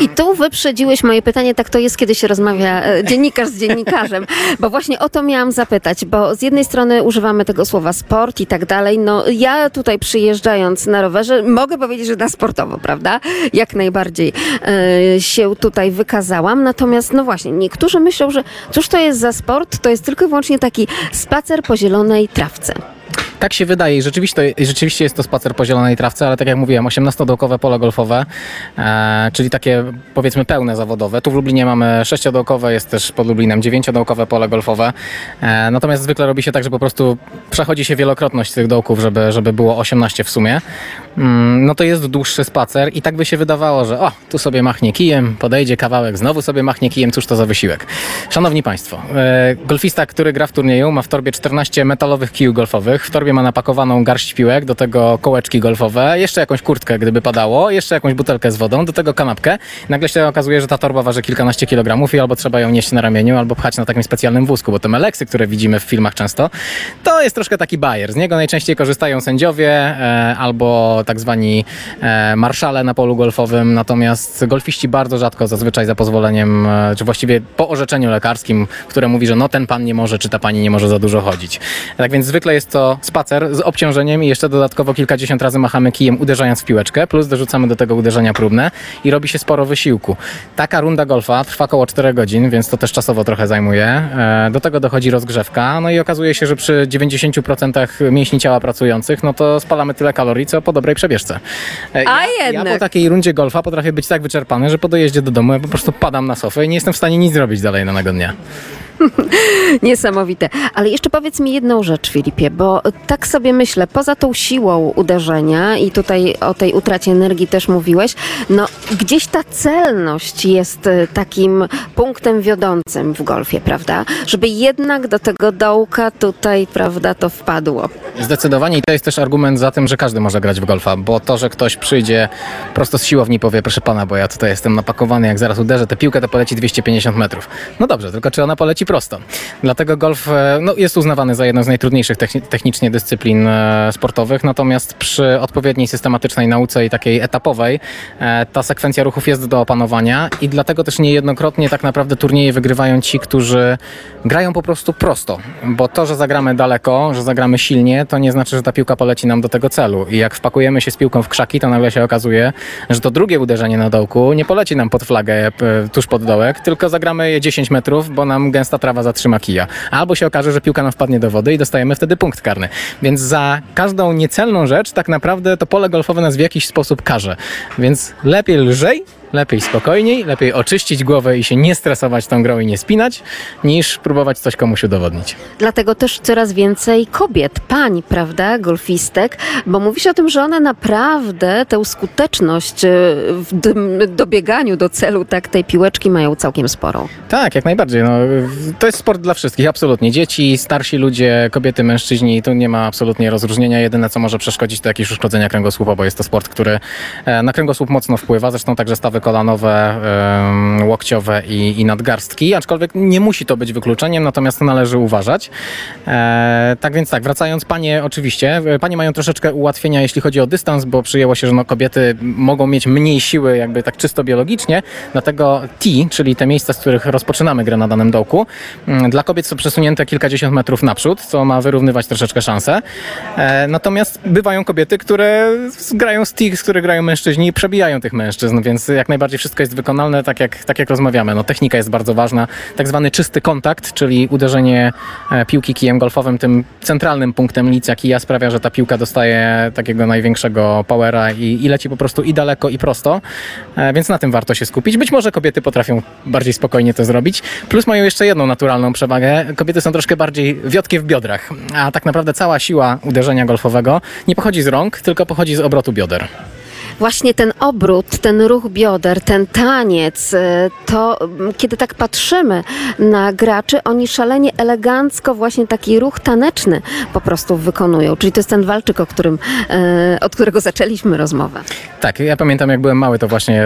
I tu wyprzedziłeś moje pytanie, tak to jest, kiedy się rozmawia e, dziennikarz z dziennikarzem, bo właśnie o to miałam zapytać, bo z jednej strony używamy tego słowa sport i tak dalej, no ja tutaj przyjeżdżając na rowerze mogę powiedzieć, że na sportowo, prawda? Jak najbardziej e, się tutaj wykazałam, natomiast no właśnie, niektórzy myślą, że cóż to jest za sport, to jest tylko i wyłącznie taki spacer po zielonej trawce. Tak się wydaje i rzeczywiście, rzeczywiście jest to spacer po zielonej trawce, ale tak jak mówiłem, 18-dołkowe pole golfowe, e, czyli takie powiedzmy pełne zawodowe. Tu w Lublinie mamy 6-dołkowe, jest też pod Lublinem 9-dołkowe pole golfowe. E, natomiast zwykle robi się tak, że po prostu przechodzi się wielokrotność tych dołków, żeby, żeby było 18 w sumie. Mm, no to jest dłuższy spacer i tak by się wydawało, że o, tu sobie machnie kijem, podejdzie kawałek, znowu sobie machnie kijem, cóż to za wysiłek. Szanowni Państwo, e, golfista, który gra w turnieju ma w torbie 14 metalowych kijów golfowych, w torbie ma napakowaną garść piłek, do tego kołeczki golfowe, jeszcze jakąś kurtkę, gdyby padało, jeszcze jakąś butelkę z wodą, do tego kanapkę. Nagle się okazuje, że ta torba waży kilkanaście kilogramów i albo trzeba ją nieść na ramieniu, albo pchać na takim specjalnym wózku, bo te meleksy, które widzimy w filmach często, to jest troszkę taki bajer. Z niego najczęściej korzystają sędziowie e, albo tak zwani e, marszale na polu golfowym, natomiast golfiści bardzo rzadko, zazwyczaj za pozwoleniem, e, czy właściwie po orzeczeniu lekarskim, które mówi, że no ten pan nie może, czy ta pani nie może za dużo chodzić. Tak więc zwykle jest to spacer z obciążeniem i jeszcze dodatkowo kilkadziesiąt razy machamy kijem uderzając w piłeczkę, plus dorzucamy do tego uderzenia próbne i robi się sporo wysiłku. Taka runda golfa trwa około 4 godzin, więc to też czasowo trochę zajmuje. E, Do tego dochodzi rozgrzewka, no i okazuje się, że przy 90% mięśni ciała pracujących, no to spalamy tyle kalorii, co po dobrej przebieżce. E, A ja, Ja jednak. po takiej rundzie golfa potrafię być tak wyczerpany, że po dojeździe do domu ja po prostu padam na sofę i nie jestem w stanie nic zrobić dalej danego dnia. Niesamowite. Ale jeszcze powiedz mi jedną rzecz, Filipie, bo tak sobie myślę, poza tą siłą uderzenia i tutaj o tej utracie energii też mówiłeś, no gdzieś ta celność jest e, takim punktem wiodącym w golfie, prawda? Żeby jednak do tego dołka tutaj, prawda, to wpadło. Zdecydowanie i to jest też argument za tym, że każdy może grać w golfa, bo to, że ktoś przyjdzie prosto z siłowni i powie, proszę pana, bo ja tutaj jestem napakowany, jak zaraz uderzę tę piłkę, to poleci 250 metrów. No dobrze, tylko czy ona poleci prosto? Dlatego golf e, no, jest uznawany za jedną z najtrudniejszych techni- technicznie dyscyplin e, sportowych, natomiast przy odpowiedniej systematycznej nauce i takiej etapowej e, ta sekwencja ruchów jest do opanowania i dlatego też niejednokrotnie tak naprawdę turnieje wygrywają ci, którzy grają po prostu prosto, bo to, że zagramy daleko, że zagramy silnie, to nie znaczy, że ta piłka poleci nam do tego celu. I jak wpakujemy się z piłką w krzaki, to nagle się okazuje, że to drugie uderzenie na dołku nie poleci nam pod flagę tuż pod dołek, tylko zagramy je 10 metrów, bo nam trawa zatrzyma kija. Albo się okaże, że piłka nam wpadnie do wody i dostajemy wtedy punkt karny. Więc za każdą niecelną rzecz tak naprawdę to pole golfowe nas w jakiś sposób karze. Więc lepiej lżej, lepiej spokojniej, lepiej oczyścić głowę i się nie stresować tą grą i nie spinać, niż próbować coś komuś udowodnić. Dlatego też coraz więcej kobiet, pań, prawda, golfistek, bo mówisz o tym, że one naprawdę tę skuteczność e, w dobieganiu do celu tak tej piłeczki mają całkiem sporą. Tak, jak najbardziej. No, to jest sport dla wszystkich, absolutnie. Dzieci, starsi ludzie, kobiety, mężczyźni, tu nie ma absolutnie rozróżnienia. Jedyne, co może przeszkodzić, to jakieś uszkodzenia kręgosłupa, bo jest to sport, który e, na kręgosłup mocno wpływa. Zresztą także stawy kolanowe, łokciowe i, i nadgarstki, aczkolwiek nie musi to być wykluczeniem, natomiast należy uważać. E, tak więc tak, wracając, panie oczywiście, e, panie mają troszeczkę ułatwienia, jeśli chodzi o dystans, bo przyjęło się, że no, kobiety mogą mieć mniej siły, jakby tak czysto biologicznie, dlatego T, czyli te miejsca, z których rozpoczynamy grę na danym dołku, mm, dla kobiet są przesunięte kilkadziesiąt metrów naprzód, co ma wyrównywać troszeczkę szanse. E, natomiast bywają kobiety, które grają z T, z których grają mężczyźni i przebijają tych mężczyzn, więc jak najbardziej wszystko jest wykonalne, tak jak, tak jak rozmawiamy. No, technika jest bardzo ważna. Tak zwany czysty kontakt, czyli uderzenie e, piłki kijem golfowym, tym centralnym punktem lica kija sprawia, że ta piłka dostaje takiego największego powera i, i leci po prostu i daleko, i prosto. E, Więc na tym warto się skupić. Być może kobiety potrafią bardziej spokojnie to zrobić. Plus mają jeszcze jedną naturalną przewagę. Kobiety są troszkę bardziej wiotkie w biodrach, a tak naprawdę cała siła uderzenia golfowego nie pochodzi z rąk, tylko pochodzi z obrotu bioder. Właśnie ten obrót, ten ruch bioder, ten taniec, e, to kiedy tak patrzymy na graczy, oni szalenie elegancko właśnie taki ruch taneczny po prostu wykonują. Czyli to jest ten walczyk, o którym, e, od którego zaczęliśmy rozmowę. Tak, ja pamiętam jak byłem mały, to właśnie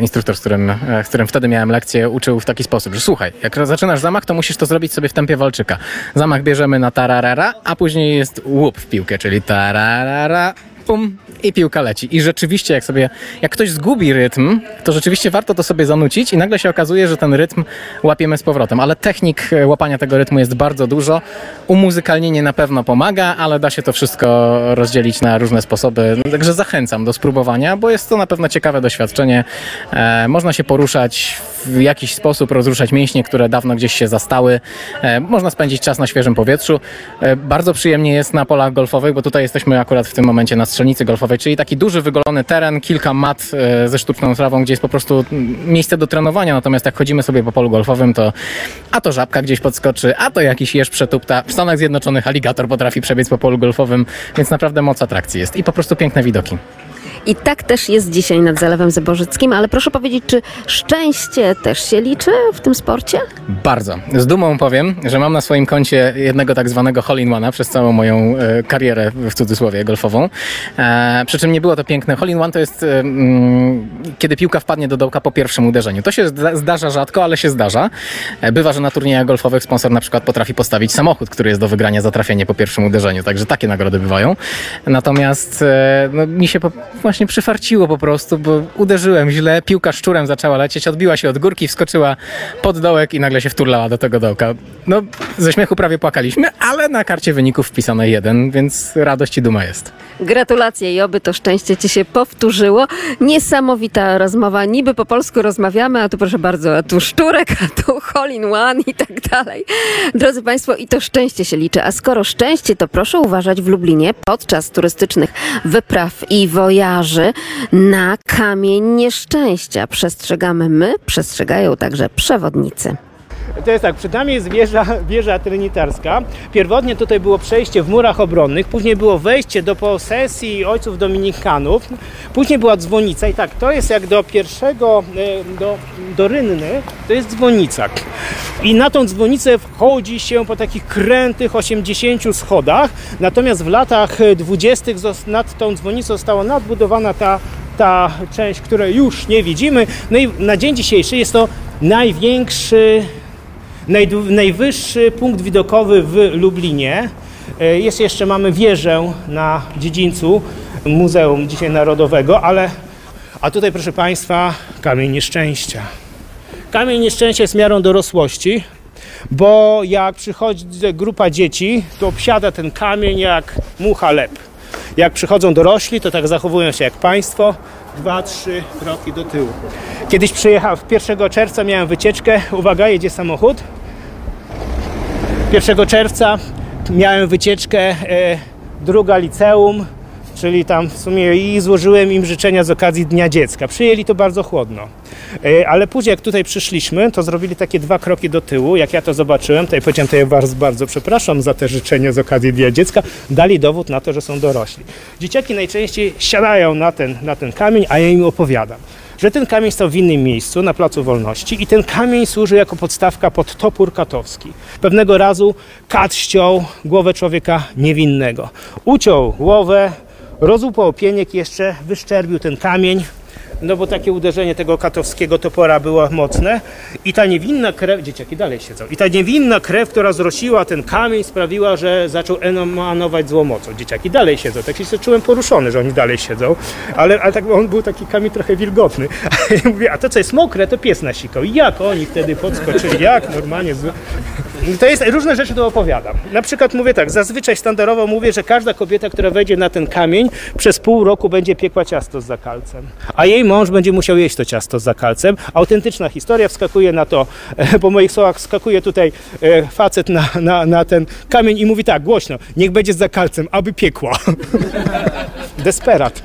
instruktor, z którym, e, z którym wtedy miałem lekcję, uczył w taki sposób, że słuchaj, jak zaczynasz zamach, to musisz to zrobić sobie w tempie walczyka. Zamach bierzemy na tararara, a później jest łup w piłkę, czyli tararara, pum i piłka leci. I rzeczywiście, jak sobie, jak ktoś zgubi rytm, to rzeczywiście warto to sobie zanucić i nagle się okazuje, że ten rytm łapiemy z powrotem. Ale technik e, łapania tego rytmu jest bardzo dużo. Umuzykalnienie na pewno pomaga, ale da się to wszystko rozdzielić na różne sposoby. No, Także zachęcam do spróbowania, bo jest to na pewno ciekawe doświadczenie. E, można się poruszać w jakiś sposób, rozruszać mięśnie, które dawno gdzieś się zastały. E, można spędzić czas na świeżym powietrzu. E, bardzo przyjemnie jest na polach golfowych, bo tutaj jesteśmy akurat w tym momencie na strzelnicy golfowej, czyli taki duży, wygolony teren, kilka mat e, ze sztuczną trawą, gdzie jest po prostu miejsce do trenowania. Natomiast jak chodzimy sobie po polu golfowym, to a to żabka gdzieś podskoczy, a to jakiś jeż przetupta. W Stanach Zjednoczonych aligator potrafi przebiec po polu golfowym, więc naprawdę moc atrakcji jest i po prostu piękne widoki. I tak też jest dzisiaj nad Zalewem Zaborzyckim, ale proszę powiedzieć, czy szczęście też się liczy w tym sporcie? Bardzo. Z dumą powiem, że mam na swoim koncie jednego tak zwanego hole-in-one'a przez całą moją e, karierę, w cudzysłowie, golfową. E, przy czym nie było to piękne. Hole-in-one to jest, e, mm, kiedy piłka wpadnie do dołka po pierwszym uderzeniu. To się zda- zdarza rzadko, ale się zdarza. E, bywa, że na turniejach golfowych sponsor na przykład potrafi postawić samochód, który jest do wygrania za trafienie po pierwszym uderzeniu. Także takie nagrody bywają. Natomiast e, no, mi się po, właśnie przyfarciło po prostu, bo uderzyłem źle, piłka szczurem zaczęła lecieć, odbiła się od górki, wskoczyła pod dołek i nagle się wturlała do tego dołka. No, ze śmiechu prawie płakaliśmy, ale na karcie wyników wpisano jeden, więc radość i duma jest. Gratulacje i oby to szczęście ci się powtórzyło. Niesamowita rozmowa. Niby po polsku rozmawiamy, a tu proszę bardzo, a tu szczurek, a tu hole one i tak dalej. Drodzy Państwo, i to szczęście się liczy. A skoro szczęście, to proszę uważać w Lublinie podczas turystycznych wypraw i wojaży na kamień nieszczęścia. Przestrzegamy my, przestrzegają także przewodnicy. To jest tak, przed nami jest wieża, wieża trinitarska. Pierwotnie tutaj było przejście w murach obronnych, później było wejście do posesji ojców dominikanów, później była dzwonica i tak, to jest jak do pierwszego, e, do, do Rynny, to jest dzwonica. I na tą dzwonicę wchodzi się po takich krętych 80 schodach, natomiast w latach 20. zos- nad tą dzwonicą została nadbudowana ta ta część, której już nie widzimy. No i na dzień dzisiejszy jest to największy najwyższy punkt widokowy w Lublinie. E, Jest jeszcze, mamy wieżę na dziedzińcu Muzeum dzisiaj Narodowego, ale a tutaj proszę Państwa kamień nieszczęścia. Kamień nieszczęścia jest miarą dorosłości, bo jak przychodzi grupa dzieci, to obsiada ten kamień jak mucha lep. Jak przychodzą dorośli, to tak zachowują się jak państwo, dwa, trzy kroki do tyłu. Kiedyś przyjechałem, 1 czerwca miałem wycieczkę, uwaga, jedzie samochód. 1 czerwca miałem wycieczkę e, druga liceum, czyli tam w sumie i złożyłem im życzenia z okazji Dnia Dziecka. Przyjęli to bardzo chłodno. E, ale później jak tutaj przyszliśmy, to zrobili takie dwa kroki do tyłu. Jak ja to zobaczyłem, to powiedziałem, to ja was bardzo przepraszam za te życzenia z okazji Dnia Dziecka. Dali dowód na to, że są dorośli. Dzieciaki najczęściej siadają na ten, na ten kamień, a ja im opowiadam że ten kamień stał w innym miejscu, na Placu Wolności i ten kamień służy jako podstawka pod topór katowski. Pewnego razu kat ściął głowę człowieka niewinnego. Uciął głowę, rozłupał pieniek jeszcze, wyszczerbił ten kamień, no bo takie uderzenie tego katowskiego topora było mocne i ta niewinna krew, dzieciaki dalej siedzą, i ta niewinna krew, która zrosiła ten kamień sprawiła, że zaczął emanować złą mocą. Dzieciaki dalej siedzą, tak się czułem poruszony, że oni dalej siedzą, ale, ale tak, on był taki kamień trochę wilgotny. A ja mówię, a to co jest mokre, to pies nasikał. I jak oni wtedy podskoczyli, jak normalnie... Z... To jest, różne rzeczy tu opowiadam. Na przykład mówię tak, zazwyczaj standardowo mówię, że każda kobieta, która wejdzie na ten kamień, przez pół roku będzie piekła ciasto z zakalcem. A jej mąż będzie musiał jeść to ciasto z zakalcem. Autentyczna historia wskakuje na to, e, po moich słowach wskakuje tutaj e, facet na, na, na ten kamień i mówi tak, głośno, niech będzie z zakalcem, aby piekła. Desperat.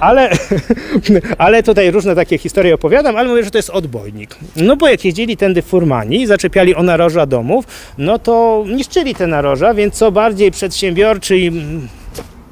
Ale, ale tutaj różne takie historie opowiadam, ale mówię, że to jest odbojnik. No bo jak jeździli tędy furmani zaczepiali o naroża domów, no to niszczyli te naroża, więc co bardziej przedsiębiorczy i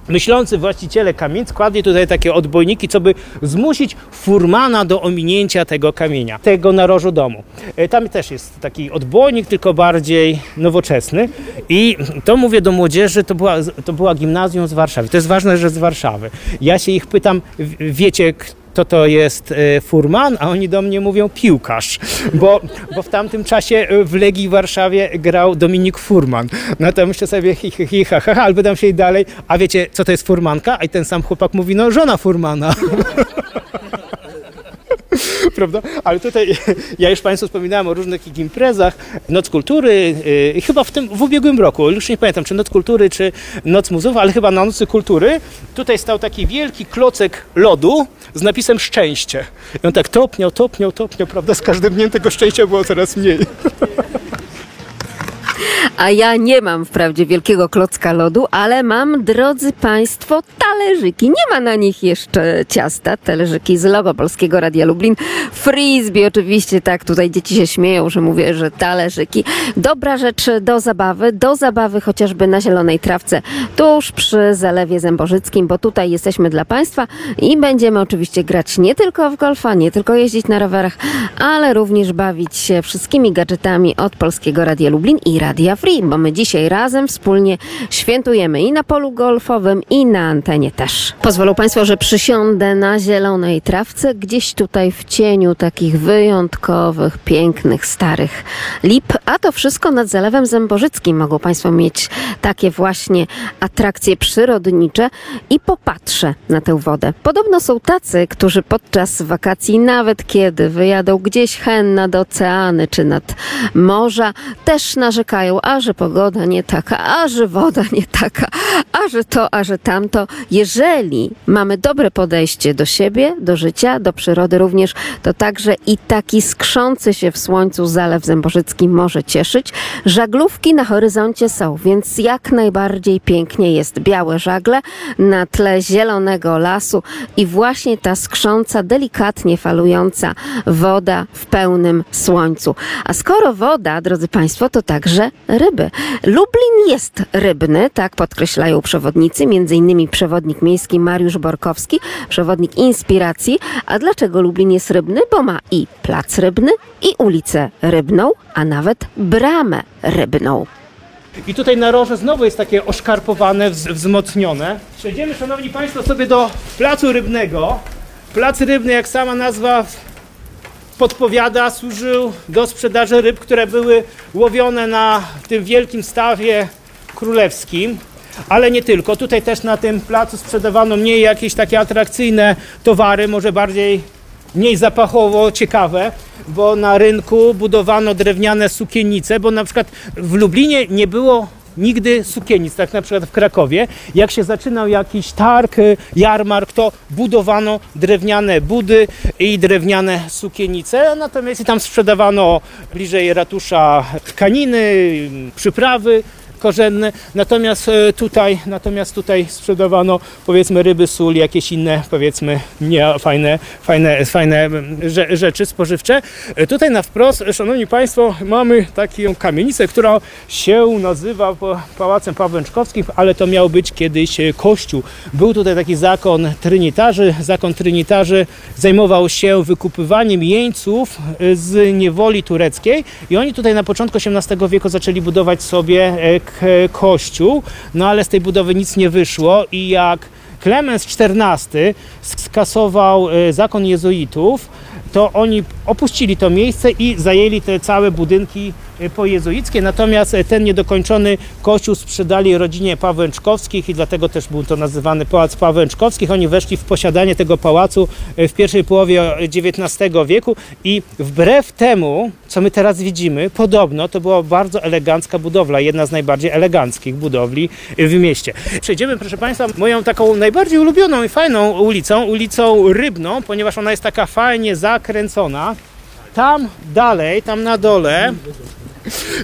myślący właściciele kamienic kładli tutaj takie odbojniki, co by zmusić furmana do ominięcia tego kamienia, tego narożu domu. E, Tam też jest taki odbojnik, tylko bardziej nowoczesny i to mówię do młodzieży, to była, to była gimnazjum z Warszawy. To jest ważne, że z Warszawy. Ja się ich pytam, wiecie, to to jest e, furman, a oni do mnie mówią piłkarz, bo, bo w tamtym czasie e, w Legii w Warszawie grał Dominik Furman. No to myślę sobie hi, hi, hi, ha, ha, ha, ale pytam się i dalej, a wiecie co to jest furmanka? A i ten sam chłopak mówi, no żona furmana. Prawda? Ale tutaj ja już Państwu wspominałem o różnych imprezach. Noc Kultury, yy, chyba w tym w ubiegłym roku, już nie pamiętam, czy Noc Kultury, czy Noc Muzeów, ale chyba na Nocy Kultury. Tutaj stał taki wielki klocek lodu z napisem szczęście. I on tak topniał, topniał, topniał, prawda? Z każdym dniem tego szczęścia było coraz mniej. A ja nie mam wprawdzie wielkiego klocka lodu, ale mam, drodzy Państwo, talerzyki. Nie ma na nich jeszcze ciasta. Talerzyki z logo Polskiego Radia Lublin. Frisbee oczywiście, tak, tutaj dzieci się śmieją, że mówię, że talerzyki. Dobra rzecz do zabawy, do zabawy chociażby na zielonej trawce, tuż przy Zalewie Zębożyckim, bo tutaj jesteśmy dla Państwa i będziemy oczywiście grać nie tylko w golfa, nie tylko jeździć na rowerach, ale również bawić się wszystkimi gadżetami od Polskiego Radia Lublin i Radia Free, bo my dzisiaj razem wspólnie świętujemy i na polu golfowym, i na antenie też. Pozwolą Państwo, że przysiądę na zielonej trawce, gdzieś tutaj w cieniu takich wyjątkowych, pięknych, starych lip, a to wszystko nad Zalewem Zębożyckim. Mogą Państwo mieć takie właśnie atrakcje przyrodnicze i popatrzę na tę wodę. Podobno są tacy, którzy podczas wakacji, nawet kiedy wyjadą gdzieś hen nad oceany czy nad morza, też narzekają, a że pogoda nie taka, a że woda nie taka, a że to, a że tamto. Jeżeli mamy dobre podejście do siebie, do życia, do przyrody również, to także i taki skrzący się w słońcu Zalew Zębożycki może cieszyć. Żaglówki na horyzoncie są, więc jak najbardziej pięknie jest białe żagle na tle zielonego lasu i właśnie ta skrząca, delikatnie falująca woda w pełnym słońcu. A skoro woda, drodzy Państwo, to także ryby. Lublin jest rybny, tak podkreślają przewodnicy, między innymi przewodnik miejski Mariusz Borkowski, przewodnik inspiracji. A dlaczego Lublin jest rybny? Bo ma i plac rybny, i ulicę rybną, a nawet bramę rybną. I tutaj na roże znowu jest takie oszkarpowane, wz- wzmocnione. Przejdziemy, Szanowni Państwo, sobie do placu rybnego. Plac rybny, jak sama nazwa podpowiada, służył do sprzedaży ryb, które były łowione na tym wielkim stawie królewskim. Ale nie tylko. Tutaj też na tym placu sprzedawano mniej jakieś takie atrakcyjne towary, może bardziej mniej zapachowo ciekawe, bo na rynku budowano drewniane sukiennice, bo na przykład w Lublinie nie było nigdy sukienic, tak na przykład w Krakowie. Jak się zaczynał jakiś targ, y, jarmark, to budowano drewniane budy i drewniane sukienice, natomiast tam sprzedawano bliżej ratusza tkaniny, przyprawy korzenne, natomiast e, tutaj, natomiast tutaj sprzedawano powiedzmy ryby, sól, jakieś inne powiedzmy nie fajne, fajne, fajne rze- rzeczy spożywcze. E, Tutaj na wprost, szanowni państwo, mamy taką kamienicę, która się nazywa pa- Pałacem Pawęczkowskim, ale to miał być kiedyś e, kościół. Był tutaj taki zakon trynitarzy, zakon trynitarzy zajmował się wykupywaniem jeńców z niewoli tureckiej i oni tutaj na początku XVIII wieku zaczęli budować sobie e, k- kościół, no ale z tej budowy nic nie wyszło i jak Klemens XIV skasował e, zakon jezuitów, to oni opuścili to miejsce i zajęli te całe budynki e, pojezuickie, natomiast e, ten niedokończony kościół sprzedali rodzinie Pawęczkowskich i dlatego też był to nazywany Pałac Pawęczkowskich. Oni weszli w posiadanie tego pałacu e, w pierwszej połowie XIX wieku i wbrew temu, co my teraz widzimy, podobno to była bardzo elegancka budowla, jedna z najbardziej eleganckich budowli w mieście. Przejdziemy, proszę Państwa, moją taką najbardziej ulubioną i fajną ulicą, ulicą Rybną, ponieważ ona jest taka fajnie zakręcona. Tam dalej, tam na dole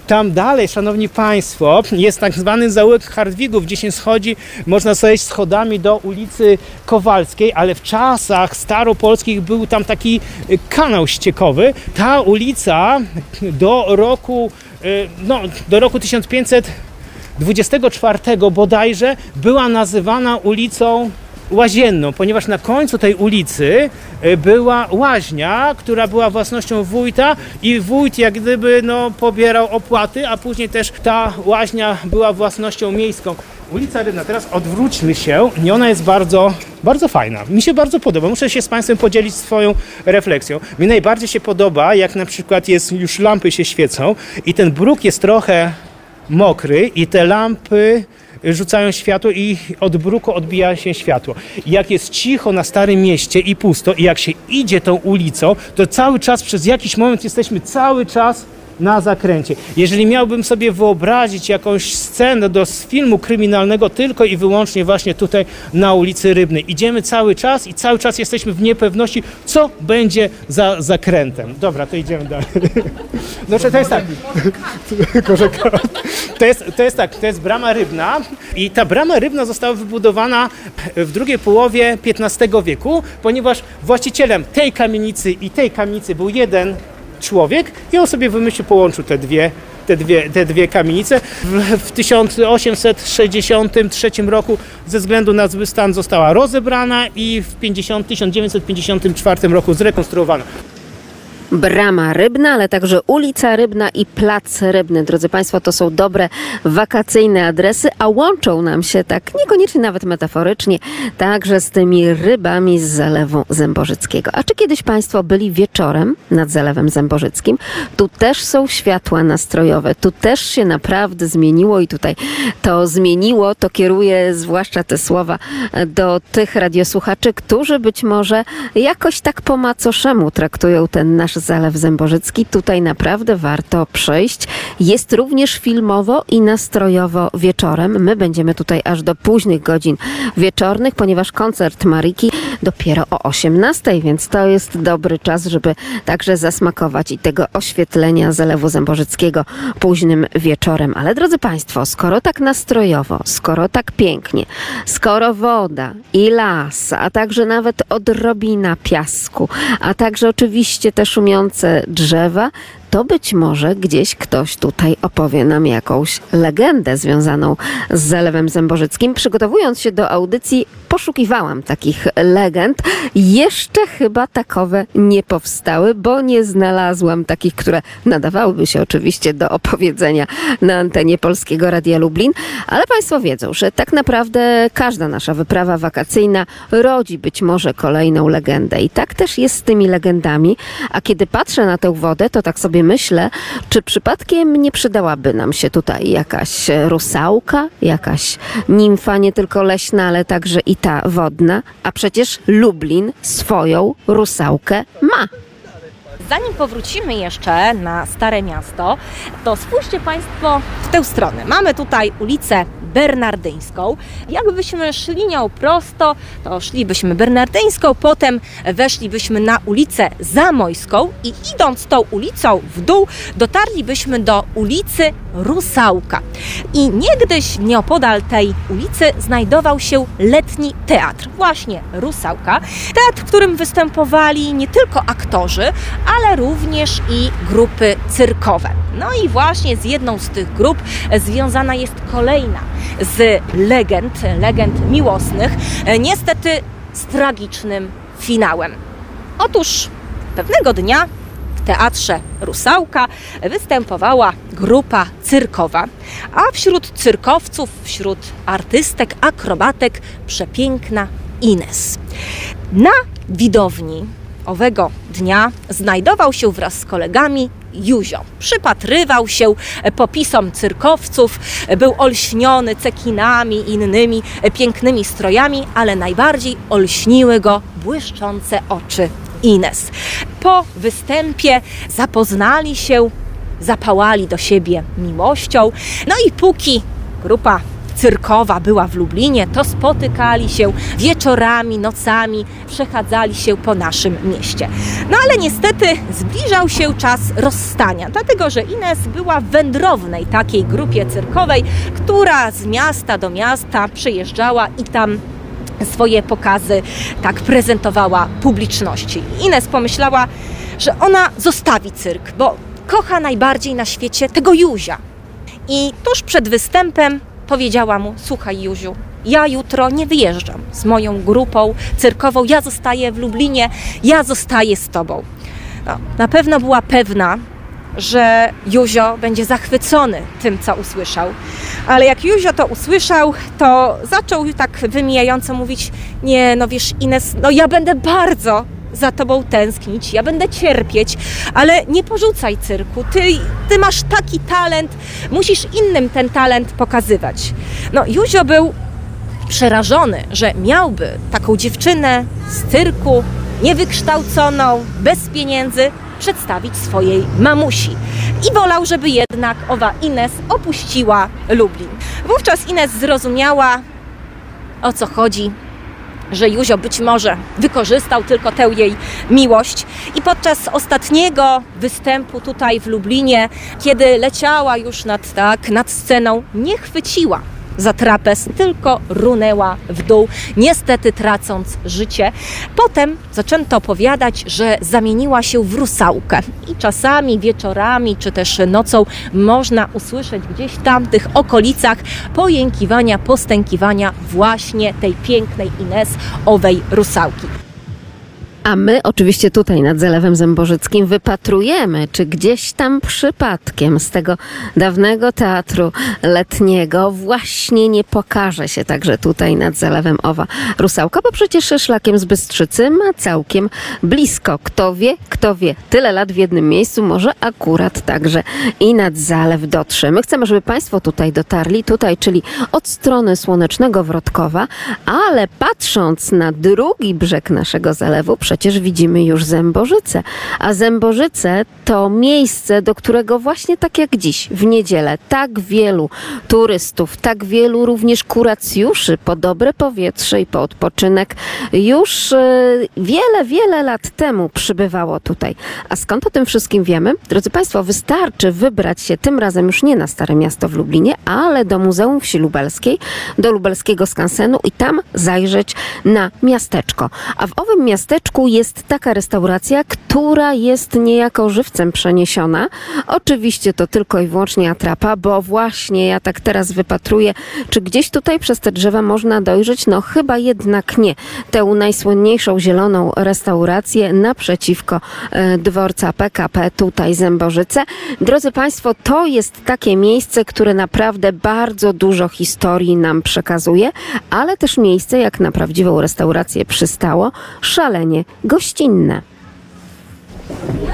tam dalej, szanowni państwo, jest tak zwany zaułek Hardwigów, gdzie się schodzi, można zejść schodami do ulicy Kowalskiej, ale w czasach staropolskich był tam taki y, kanał ściekowy. Ta ulica do roku, y, no, do roku 1524 bodajże była nazywana ulicą łazienną, ponieważ na końcu tej ulicy y, była łaźnia, która była własnością wójta i wójt jak gdyby no, pobierał opłaty, a później też ta łaźnia była własnością miejską. Ulica Rybna, teraz odwróćmy się i ona jest bardzo, bardzo fajna. Mi się bardzo podoba. Muszę się z Państwem podzielić swoją refleksją. Mi najbardziej się podoba, jak na przykład jest, już lampy się świecą i ten bruk jest trochę mokry i te lampy rzucają światło i od bruku odbija się światło. Jak jest cicho na Starym Mieście i pusto i jak się idzie tą ulicą, to cały czas przez jakiś moment jesteśmy cały czas na zakręcie. Jeżeli miałbym sobie wyobrazić jakąś scenę do filmu kryminalnego tylko i wyłącznie właśnie tutaj na ulicy Rybnej. Idziemy cały czas i cały czas jesteśmy w niepewności, co będzie za zakrętem. Dobra, to idziemy dalej. Znaczy, to jest tak. To jest, to jest tak, to jest brama rybna i ta brama rybna została wybudowana w drugiej połowie XV wieku, ponieważ właścicielem tej kamienicy i tej kamienicy był jeden człowiek i on sobie wymyślił, połączył te dwie, te dwie, te dwie kamienice. W, w 1863 roku ze względu na zły stan została rozebrana i w 50, 1954 roku zrekonstruowana. Brama Rybna, ale także ulica Rybna i Plac Rybny. Drodzy Państwo, to są dobre wakacyjne adresy, a łączą nam się tak niekoniecznie nawet metaforycznie, także z tymi rybami z Zalewu Zębożyckiego. A czy kiedyś Państwo byli wieczorem nad Zalewem Zębożyckim? Tu też są światła nastrojowe, tu też się naprawdę zmieniło i tutaj to zmieniło, to kieruje zwłaszcza te słowa do tych radiosłuchaczy, którzy być może jakoś tak po macoszemu traktują ten nasz Zalew Zębożycki. Tutaj naprawdę warto przejść. Jest również filmowo i nastrojowo wieczorem. My będziemy tutaj aż do późnych godzin wieczornych, ponieważ koncert Mariki dopiero o 18, więc to jest dobry czas, żeby także zasmakować i tego oświetlenia Zalewu Zębożyckiego późnym wieczorem. Ale drodzy Państwo, skoro tak nastrojowo, skoro tak pięknie, skoro woda i las, a także nawet odrobina piasku, a także oczywiście te szumiące drzewa, to być może gdzieś ktoś tutaj opowie nam jakąś legendę związaną z Zalewem Zębożyckim. Przygotowując się do audycji, poszukiwałam takich legend. Jeszcze chyba takowe nie powstały, bo nie znalazłam takich, które nadawałyby się oczywiście do opowiedzenia na antenie Polskiego Radia Lublin. Ale Państwo wiedzą, że tak naprawdę każda nasza wyprawa wakacyjna rodzi być może kolejną legendę. I tak też jest z tymi legendami. A kiedy patrzę na tę wodę, to tak sobie myślę, czy przypadkiem nie przydałaby nam się tutaj jakaś rusałka, jakaś nimfa nie tylko leśna, ale także i ta wodna, a przecież Lublin swoją rusałkę ma. Zanim powrócimy jeszcze na Stare Miasto, to spójrzcie Państwo w tę stronę. Mamy tutaj ulicę Bernardyńską. Jakbyśmy szli nią prosto, to szlibyśmy Bernardyńską, potem weszlibyśmy na ulicę Zamojską i idąc tą ulicą w dół, dotarlibyśmy do ulicy Rusałka. I niegdyś nieopodal tej ulicy znajdował się letni teatr, właśnie Rusałka. Teatr, w którym występowali nie tylko aktorzy, ale również i grupy cyrkowe. No i właśnie z jedną z tych grup związana jest kolejna z legend, legend miłosnych, niestety z tragicznym finałem. Otóż pewnego dnia w teatrze Rusałka występowała grupa cyrkowa, a wśród cyrkowców, wśród artystek, akrobatek przepiękna Ines. Na widowni owego dnia znajdował się wraz z kolegami Juzio. Przypatrywał się popisom cyrkowców, był olśniony cekinami i innymi pięknymi strojami, ale najbardziej olśniły go błyszczące oczy Ines. Po występie zapoznali się, zapałali do siebie miłością, no i póki grupa cyrkowa była w Lublinie, to spotykali się wieczorami, nocami, przechadzali się po naszym mieście. No ale niestety zbliżał się czas rozstania, dlatego że Ines była w wędrownej takiej grupie cyrkowej, która z miasta do miasta przyjeżdżała i tam swoje pokazy tak prezentowała publiczności. Ines pomyślała, że ona zostawi cyrk, bo kocha najbardziej na świecie tego Juzia. I tuż przed występem powiedziała mu: Słuchaj, Juziu, ja jutro nie wyjeżdżam z moją grupą cyrkową, ja zostaję w Lublinie, ja zostaję z tobą. No, na pewno była pewna, że Józio będzie zachwycony tym, co usłyszał. Ale jak Józio to usłyszał, to zaczął tak wymijająco mówić: Nie, no wiesz, Ines, no ja będę bardzo za tobą tęsknić, ja będę cierpieć, ale nie porzucaj cyrku. Ty, ty masz taki talent, musisz innym ten talent pokazywać. No, Józio był przerażony, że miałby taką dziewczynę z cyrku, niewykształconą, bez pieniędzy, przedstawić swojej mamusi. I wolał, żeby jednak owa Ines opuściła Lublin. Wówczas Ines zrozumiała, o co chodzi, że Józio być może wykorzystał tylko tę jej miłość. I podczas ostatniego występu tutaj w Lublinie, kiedy leciała już nad, tak, nad sceną, nie chwyciła za trapez, tylko runęła w dół, niestety tracąc życie. Potem zaczęto opowiadać, że zamieniła się w rusałkę i czasami wieczorami czy też nocą można usłyszeć gdzieś w tamtych okolicach pojękiwania, postękiwania właśnie tej pięknej Ines, owej rusałki. A my oczywiście tutaj nad Zalewem Zębożyckim wypatrujemy, czy gdzieś tam przypadkiem z tego dawnego teatru letniego właśnie nie pokaże się także tutaj nad Zalewem owa rusałka, bo przecież szlakiem z Bystrzycy ma całkiem blisko. Kto wie, kto wie, tyle lat w jednym miejscu, może akurat także i nad Zalew dotrze. My chcemy, żeby Państwo tutaj dotarli, tutaj, czyli od strony Słonecznego Wrotkowa, ale patrząc na drugi brzeg naszego zalewu, przecież widzimy już Zębożyce. A Zębożyce to miejsce, do którego właśnie tak jak dziś, w niedzielę, tak wielu turystów, tak wielu również kuracjuszy po dobre powietrze i po odpoczynek już e, wiele, wiele lat temu przybywało tutaj. A skąd o tym wszystkim wiemy? Drodzy Państwo, wystarczy wybrać się tym razem już nie na Stare Miasto w Lublinie, ale do Muzeum Wsi Lubelskiej, do lubelskiego skansenu i tam zajrzeć na miasteczko. A w owym miasteczku jest taka restauracja, która jest niejako żywcem przeniesiona. Oczywiście to tylko i wyłącznie atrapa, bo właśnie ja tak teraz wypatruję, czy gdzieś tutaj przez te drzewa można dojrzeć? No chyba jednak nie. Tę najsłynniejszą zieloną restaurację naprzeciwko e, dworca PKP, tutaj Zębożyce. Drodzy Państwo, to jest takie miejsce, które naprawdę bardzo dużo historii nam przekazuje, ale też miejsce, jak na prawdziwą restaurację przystało, szalenie gościnne.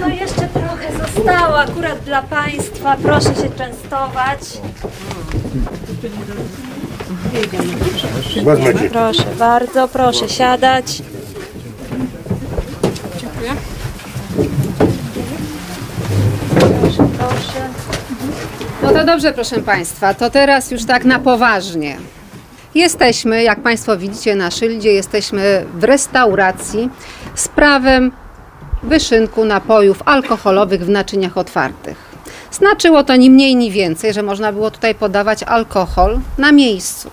No jeszcze trochę zostało akurat dla Państwa. Proszę się częstować. Proszę bardzo, proszę siadać. Proszę, proszę. No to dobrze, proszę Państwa, to teraz już tak na poważnie. Jesteśmy, jak Państwo widzicie na szyldzie, jesteśmy w restauracji z prawem wyszynku napojów alkoholowych w naczyniach otwartych. Znaczyło to ni mniej, ni więcej, że można było tutaj podawać alkohol na miejscu.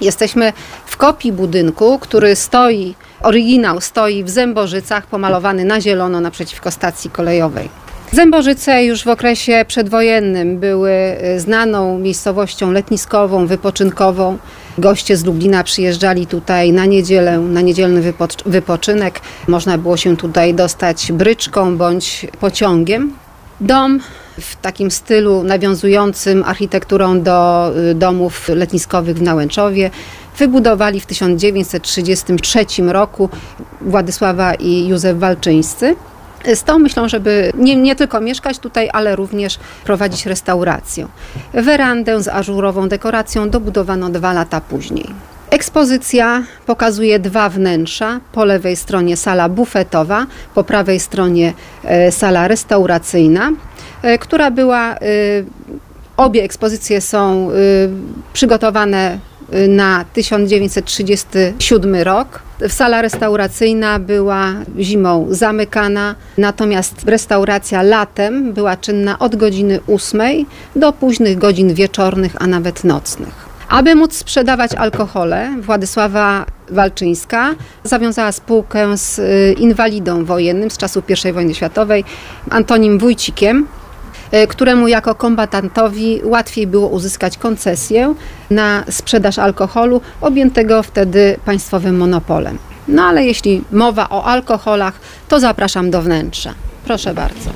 Jesteśmy w kopii budynku, który stoi, oryginał stoi w Zębożycach, pomalowany na zielono naprzeciwko stacji kolejowej. Zębożyce już w okresie przedwojennym były y, znaną miejscowością letniskową, wypoczynkową. Goście z Lublina przyjeżdżali tutaj na niedzielę, na niedzielny wypocz- wypoczynek. Można było się tutaj dostać bryczką bądź pociągiem. Dom w takim stylu nawiązującym architekturą do y, domów letniskowych w Nałęczowie wybudowali w 1933 roku Władysława i Józef Walczyńscy. Z tą myślą, żeby nie, nie tylko mieszkać tutaj, ale również prowadzić restaurację. Werandę z ażurową dekoracją dobudowano dwa lata później. Ekspozycja pokazuje dwa wnętrza. Po lewej stronie sala bufetowa, po prawej stronie e, sala restauracyjna, e, która była. e, Obie ekspozycje są przygotowane na 1937 rok. Sala restauracyjna była zimą zamykana, natomiast restauracja latem była czynna od godziny 8 do późnych godzin wieczornych, a nawet nocnych. Aby móc sprzedawać alkohole, Władysława Walczyńska zawiązała spółkę z y, inwalidą wojennym z czasów I wojny światowej, Antonim Wójcikiem, któremu jako kombatantowi łatwiej było uzyskać koncesję na sprzedaż alkoholu objętego wtedy państwowym monopolem. No ale jeśli mowa o alkoholach, to zapraszam do wnętrza. Proszę bardzo.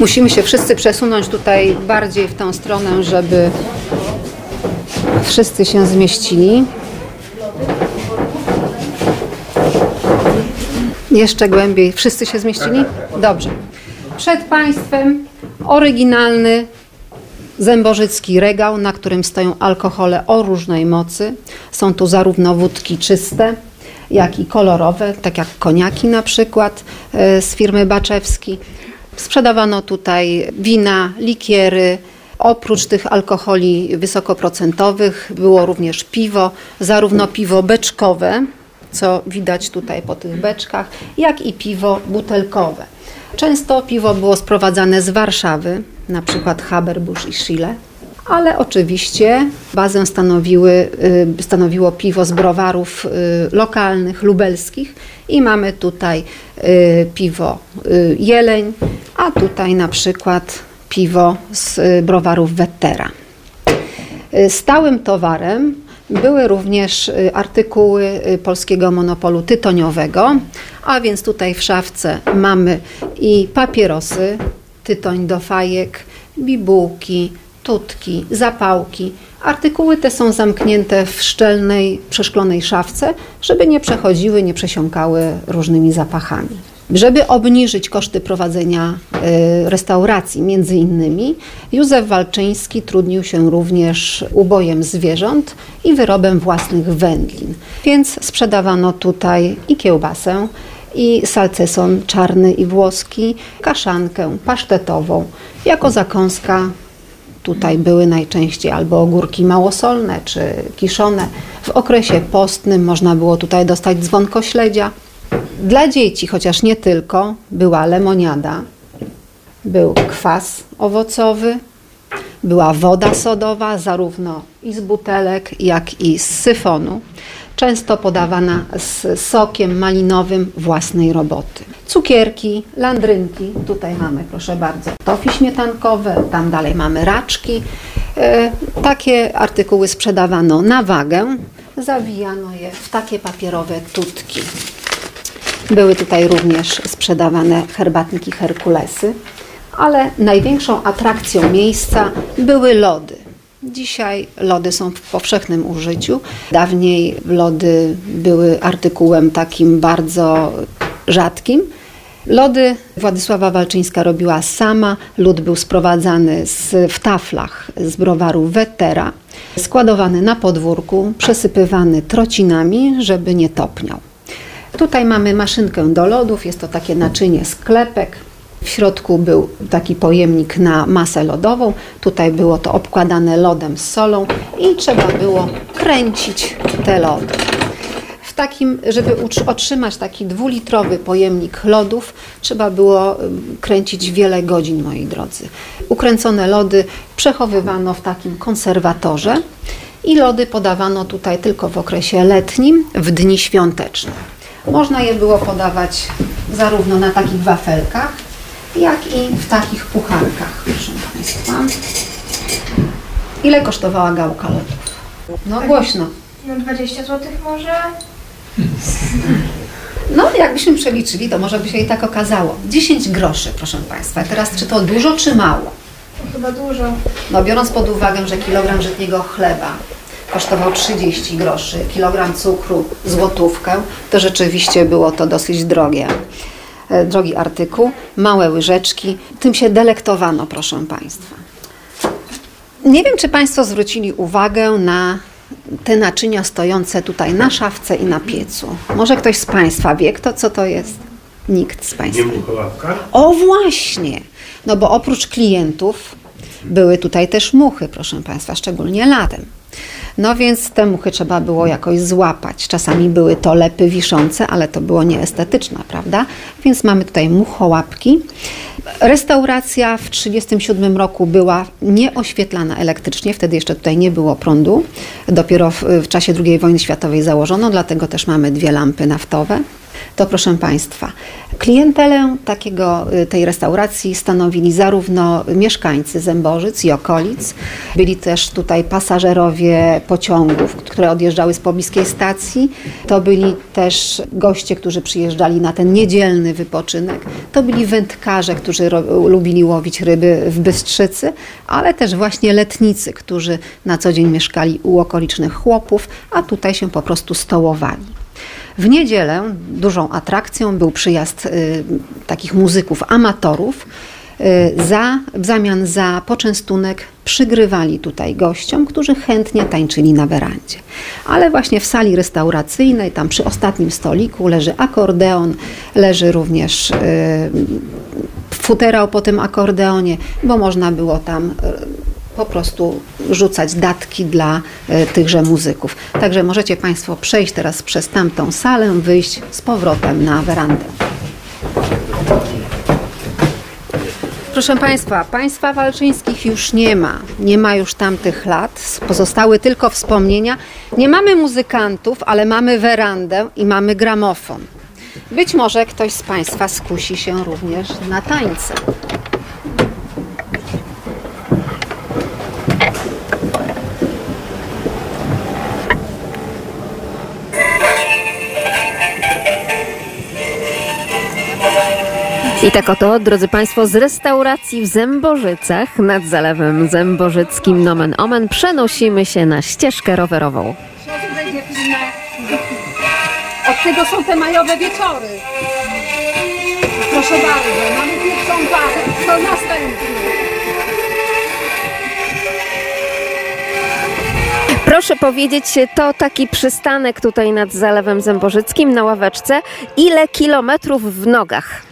Musimy się wszyscy przesunąć tutaj bardziej w tą stronę, żeby wszyscy się zmieścili. Jeszcze głębiej. Wszyscy się zmieścili? Dobrze. Przed Państwem oryginalny zębożycki regał, na którym stoją alkohole o różnej mocy. Są tu zarówno wódki czyste, jak i kolorowe, tak jak koniaki na przykład e, z firmy Baczewski. Sprzedawano tutaj wina, likiery. Oprócz tych alkoholi wysokoprocentowych było również piwo, zarówno piwo beczkowe, co widać tutaj po tych beczkach, jak i piwo butelkowe. Często piwo było sprowadzane z Warszawy, na przykład Haberbusch i Schille, ale oczywiście bazę stanowiły, y, stanowiło piwo z browarów y, lokalnych, lubelskich i mamy tutaj y, piwo Jeleń, a tutaj na przykład piwo z browarów Wettera. Stałym towarem były również artykuły polskiego monopolu tytoniowego, a więc tutaj w szafce mamy i papierosy, tytoń do fajek, bibułki, tutki, zapałki. Artykuły te są zamknięte w szczelnej, przeszklonej szafce, żeby nie przechodziły, nie przesiąkały różnymi zapachami. Żeby obniżyć koszty prowadzenia y, restauracji, między innymi, Józef Walczyński trudnił się również ubojem zwierząt i wyrobem własnych wędlin. Więc sprzedawano tutaj i kiełbasę, i salceson czarny i włoski, kaszankę pasztetową. Jako zakąska tutaj były najczęściej albo ogórki małosolne czy kiszone. W okresie postnym można było tutaj dostać dzwonko śledzia. Dla dzieci, chociaż nie tylko, była lemoniada, był kwas owocowy, była woda sodowa, zarówno i z butelek, jak i z syfonu często podawana z sokiem malinowym własnej roboty. Cukierki, landrynki, tutaj mamy proszę bardzo tofi śmietankowe, tam dalej mamy raczki. E, takie artykuły sprzedawano na wagę, zawijano je w takie papierowe tutki. Były tutaj również sprzedawane herbatniki Herkulesy, ale największą atrakcją miejsca były lody. Dzisiaj lody są w powszechnym użyciu. Dawniej lody były artykułem takim bardzo rzadkim. Lody Władysława Walczyńska robiła sama. Lód był sprowadzany z, w taflach z browaru Wetera, składowany na podwórku, przesypywany trocinami, żeby nie topniał. Tutaj mamy maszynkę do lodów, jest to takie naczynie sklepek. W środku był taki pojemnik na masę lodową. Tutaj było to obkładane lodem z solą i trzeba było kręcić te lody. W takim, żeby otrzymać taki dwulitrowy pojemnik lodów, trzeba było kręcić wiele godzin, moi drodzy. Ukręcone lody przechowywano w takim konserwatorze i lody podawano tutaj tylko w okresie letnim, w dni świąteczne. Można je było podawać zarówno na takich wafelkach, jak i w takich pucharkach, proszę Państwa. Ile kosztowała gałka lodów? No głośno. No 20 zł może? No, jakbyśmy przeliczyli, to może by się i tak okazało. 10 groszy, proszę Państwa. Teraz, czy to dużo, czy mało? Chyba dużo. No, biorąc pod uwagę, że kilogram żytniego chleba kosztował 30 groszy, kilogram cukru złotówkę, to rzeczywiście było to dosyć drogie. E, drogi artykuł, małe łyżeczki. Tym się delektowano, proszę Państwa. Nie wiem, czy Państwo zwrócili uwagę na te naczynia stojące tutaj na szafce i na piecu. Może ktoś z Państwa wie, kto co to jest? Nikt z Państwa. Nie? O właśnie! No bo oprócz klientów były tutaj też muchy, proszę Państwa, szczególnie latem. No więc te muchy trzeba było jakoś złapać. Czasami były to lepy wiszące, ale to było nieestetyczne, prawda? Więc mamy tutaj muchołapki. Restauracja w 1937 roku była nieoświetlana elektrycznie, wtedy jeszcze tutaj nie było prądu. Dopiero w, w czasie II wojny światowej założono, dlatego też mamy dwie lampy naftowe. To proszę Państwa, klientelę takiego, y, tej restauracji stanowili zarówno mieszkańcy Zębożyc i okolic, byli też tutaj pasażerowie pociągów, które odjeżdżały z pobliskiej stacji, to byli też goście, którzy przyjeżdżali na ten niedzielny wypoczynek, to byli wędkarze, którzy lubili łowić ryby w Bystrzycy, ale też właśnie letnicy, którzy na co dzień mieszkali u okolicznych chłopów, a tutaj się po prostu stołowali. W niedzielę dużą atrakcją był przyjazd y, takich muzyków amatorów. Y, za, w zamian za poczęstunek przygrywali tutaj gościom, którzy chętnie tańczyli na werandzie. Ale właśnie w sali restauracyjnej, tam przy ostatnim stoliku leży akordeon, leży również y, futerał po tym akordeonie, bo można było tam po prostu rzucać datki dla e, tychże muzyków. Także możecie Państwo przejść teraz przez tamtą salę, wyjść z powrotem na werandę. Proszę Państwa, Państwa Walczyńskich już nie ma. Nie ma już tamtych lat. Pozostały tylko wspomnienia. Nie mamy muzykantów, ale mamy werandę i mamy gramofon. Być może ktoś z Państwa skusi się również na tańce. I tak oto, drodzy Państwo, z restauracji w Zębożycach nad Zalewem Zębożyckim Nomen Omen przenosimy się na ścieżkę rowerową. Od tego są te majowe wieczory. Proszę bardzo, mamy pierwszą parę. To następny. Proszę powiedzieć, to taki przystanek tutaj nad Zalewem Zębożyckim na ławeczce. Ile kilometrów w nogach?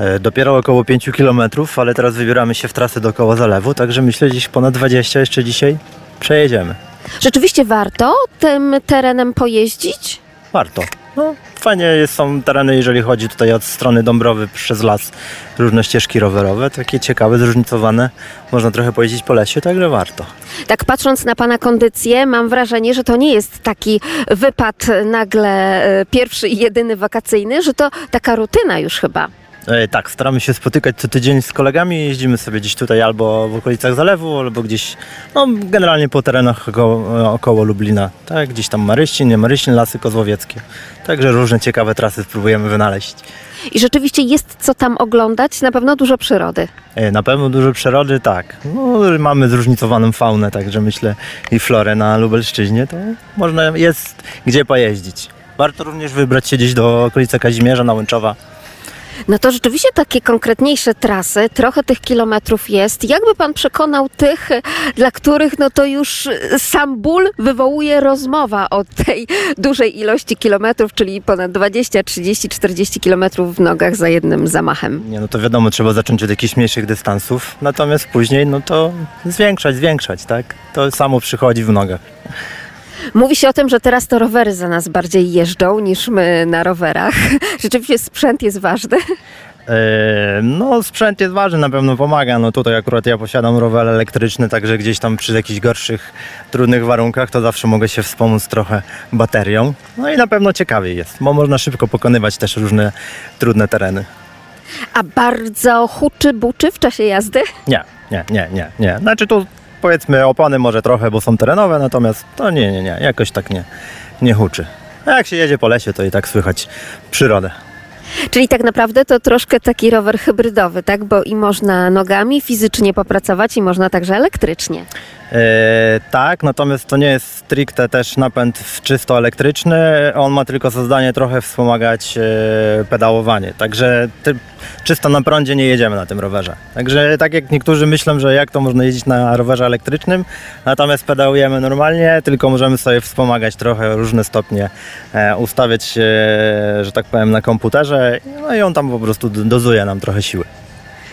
E, Dopiero około 5 km, ale teraz wybieramy się w trasę dookoła zalewu, także myślę gdzieś ponad 20 jeszcze dzisiaj przejedziemy. Rzeczywiście warto tym terenem pojeździć? Warto. No, fajnie są tereny, jeżeli chodzi tutaj od strony Dąbrowy przez las, różne ścieżki rowerowe, takie ciekawe, zróżnicowane. Można trochę pojeździć po lesie, także warto. Tak patrząc na Pana kondycję, mam wrażenie, że to nie jest taki wypad nagle e, pierwszy i jedyny wakacyjny, że to taka rutyna już chyba. E, tak, staramy się spotykać co tydzień z kolegami, jeździmy sobie gdzieś tutaj albo w okolicach zalewu, albo gdzieś, no generalnie po terenach około, około Lublina, tak, gdzieś tam Maryścin, nie Maryścin, Lasy Kozłowieckie. Także różne ciekawe trasy spróbujemy wynaleźć. I rzeczywiście jest co tam oglądać, na pewno dużo przyrody. E, Na pewno dużo przyrody, tak. No, mamy zróżnicowaną faunę, także myślę i florę na Lubelszczyźnie, to można jest gdzie pojeździć. Warto również wybrać się gdzieś do okolicy Kazimierza, Nałęczowa. No to rzeczywiście takie konkretniejsze trasy, trochę tych kilometrów jest. Jakby pan przekonał tych, dla których no to już sam ból wywołuje rozmowa o tej dużej ilości kilometrów, czyli ponad 20, 30, 40 kilometrów w nogach za jednym zamachem. Nie, no to wiadomo, trzeba zacząć od jakichś mniejszych dystansów, natomiast później, no to zwiększać, zwiększać, tak? To samo przychodzi w nogach. Mówi się o tym, że teraz to rowery za nas bardziej jeżdżą niż my na rowerach. Rzeczywiście sprzęt jest ważny. E, No, sprzęt jest ważny, na pewno pomaga. No tutaj akurat ja posiadam rower elektryczny, także gdzieś tam przy jakichś gorszych, trudnych warunkach to zawsze mogę się wspomóc trochę baterią. No i na pewno ciekawiej jest, bo można szybko pokonywać też różne trudne tereny. A bardzo huczy buczy w czasie jazdy? Nie, nie, nie, nie, nie. Znaczy tu powiedzmy opony może trochę, bo są terenowe, natomiast to nie, nie, nie, jakoś tak nie, nie huczy. A jak się jedzie po lesie, to i tak słychać przyrodę. Czyli tak naprawdę to troszkę taki rower hybrydowy, tak? Bo i można nogami fizycznie popracować i można także elektrycznie. E, tak, natomiast to nie jest stricte też napęd czysto elektryczny. On ma tylko za zadanie trochę wspomagać e, pedałowanie. Także ty, czysto na prądzie nie jedziemy na tym rowerze. Także tak jak niektórzy myślą, że jak to można jeździć na rowerze elektrycznym, natomiast pedałujemy normalnie, tylko możemy sobie wspomagać trochę różne stopnie, e, ustawiać że tak powiem, na komputerze. No i on tam po prostu dozuje nam trochę siły.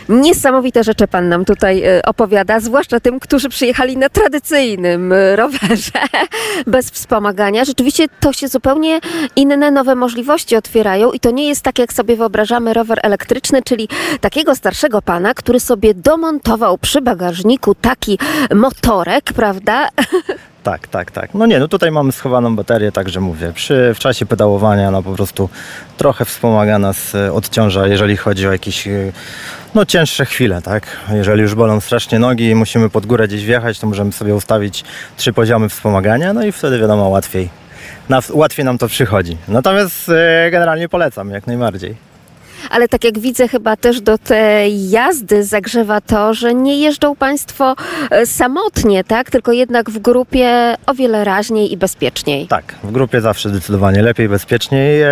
Niesamowite rzeczy pan nam tutaj e, opowiada, zwłaszcza tym, którzy przyjechali na tradycyjnym e, rowerze bez wspomagania. Rzeczywiście to się zupełnie inne nowe możliwości otwierają i to nie jest tak, jak sobie wyobrażamy rower elektryczny, czyli takiego starszego pana, który sobie domontował przy bagażniku taki motorek, prawda? Tak, tak, tak. No nie, no tutaj mamy schowaną baterię, także mówię, przy, w czasie pedałowania no po prostu trochę wspomaga nas, e, odciąża, jeżeli chodzi o jakieś no cięższe chwile, tak? Jeżeli już bolą strasznie nogi i musimy pod górę gdzieś wjechać, to możemy sobie ustawić trzy poziomy wspomagania, no i wtedy wiadomo łatwiej, nas, łatwiej nam to przychodzi. Natomiast e, generalnie polecam, jak najbardziej. Ale tak jak widzę, chyba też do tej jazdy zagrzewa to, że nie jeżdżą Państwo e, samotnie, tak? Tylko jednak w grupie o wiele raźniej i bezpieczniej. Tak, w grupie zawsze zdecydowanie lepiej, bezpieczniej, e,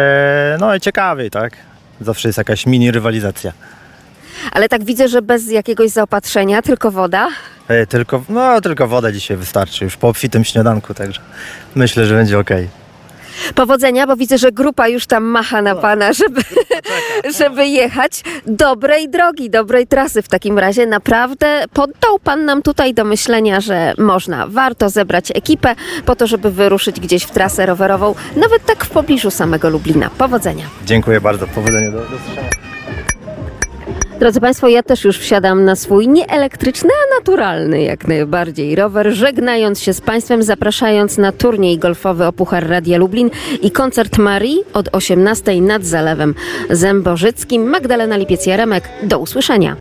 no i ciekawiej, tak? Zawsze jest jakaś mini rywalizacja. Ale tak widzę, że bez jakiegoś zaopatrzenia, tylko woda. E, Tylko, no, tylko woda dzisiaj wystarczy już po obfitym śniadanku, także myślę, że będzie ok. Powodzenia, bo widzę, że grupa już tam macha na Pana, żeby, żeby jechać. Dobrej drogi, dobrej trasy w takim razie. Naprawdę poddał Pan nam tutaj do myślenia, że można, warto zebrać ekipę po to, żeby wyruszyć gdzieś w trasę rowerową, nawet tak w pobliżu samego Lublina. Powodzenia. Dziękuję bardzo, powodzenia do, do usłyszenia. Drodzy Państwo, ja też już wsiadam na swój nie elektryczny, a naturalny jak najbardziej rower, żegnając się z Państwem, zapraszając na turniej golfowy o Puchar Radia Lublin i koncert Marii od 18 nad Zalewem Zębożyckim. Magdalena Lipiec-Jaremek, do usłyszenia.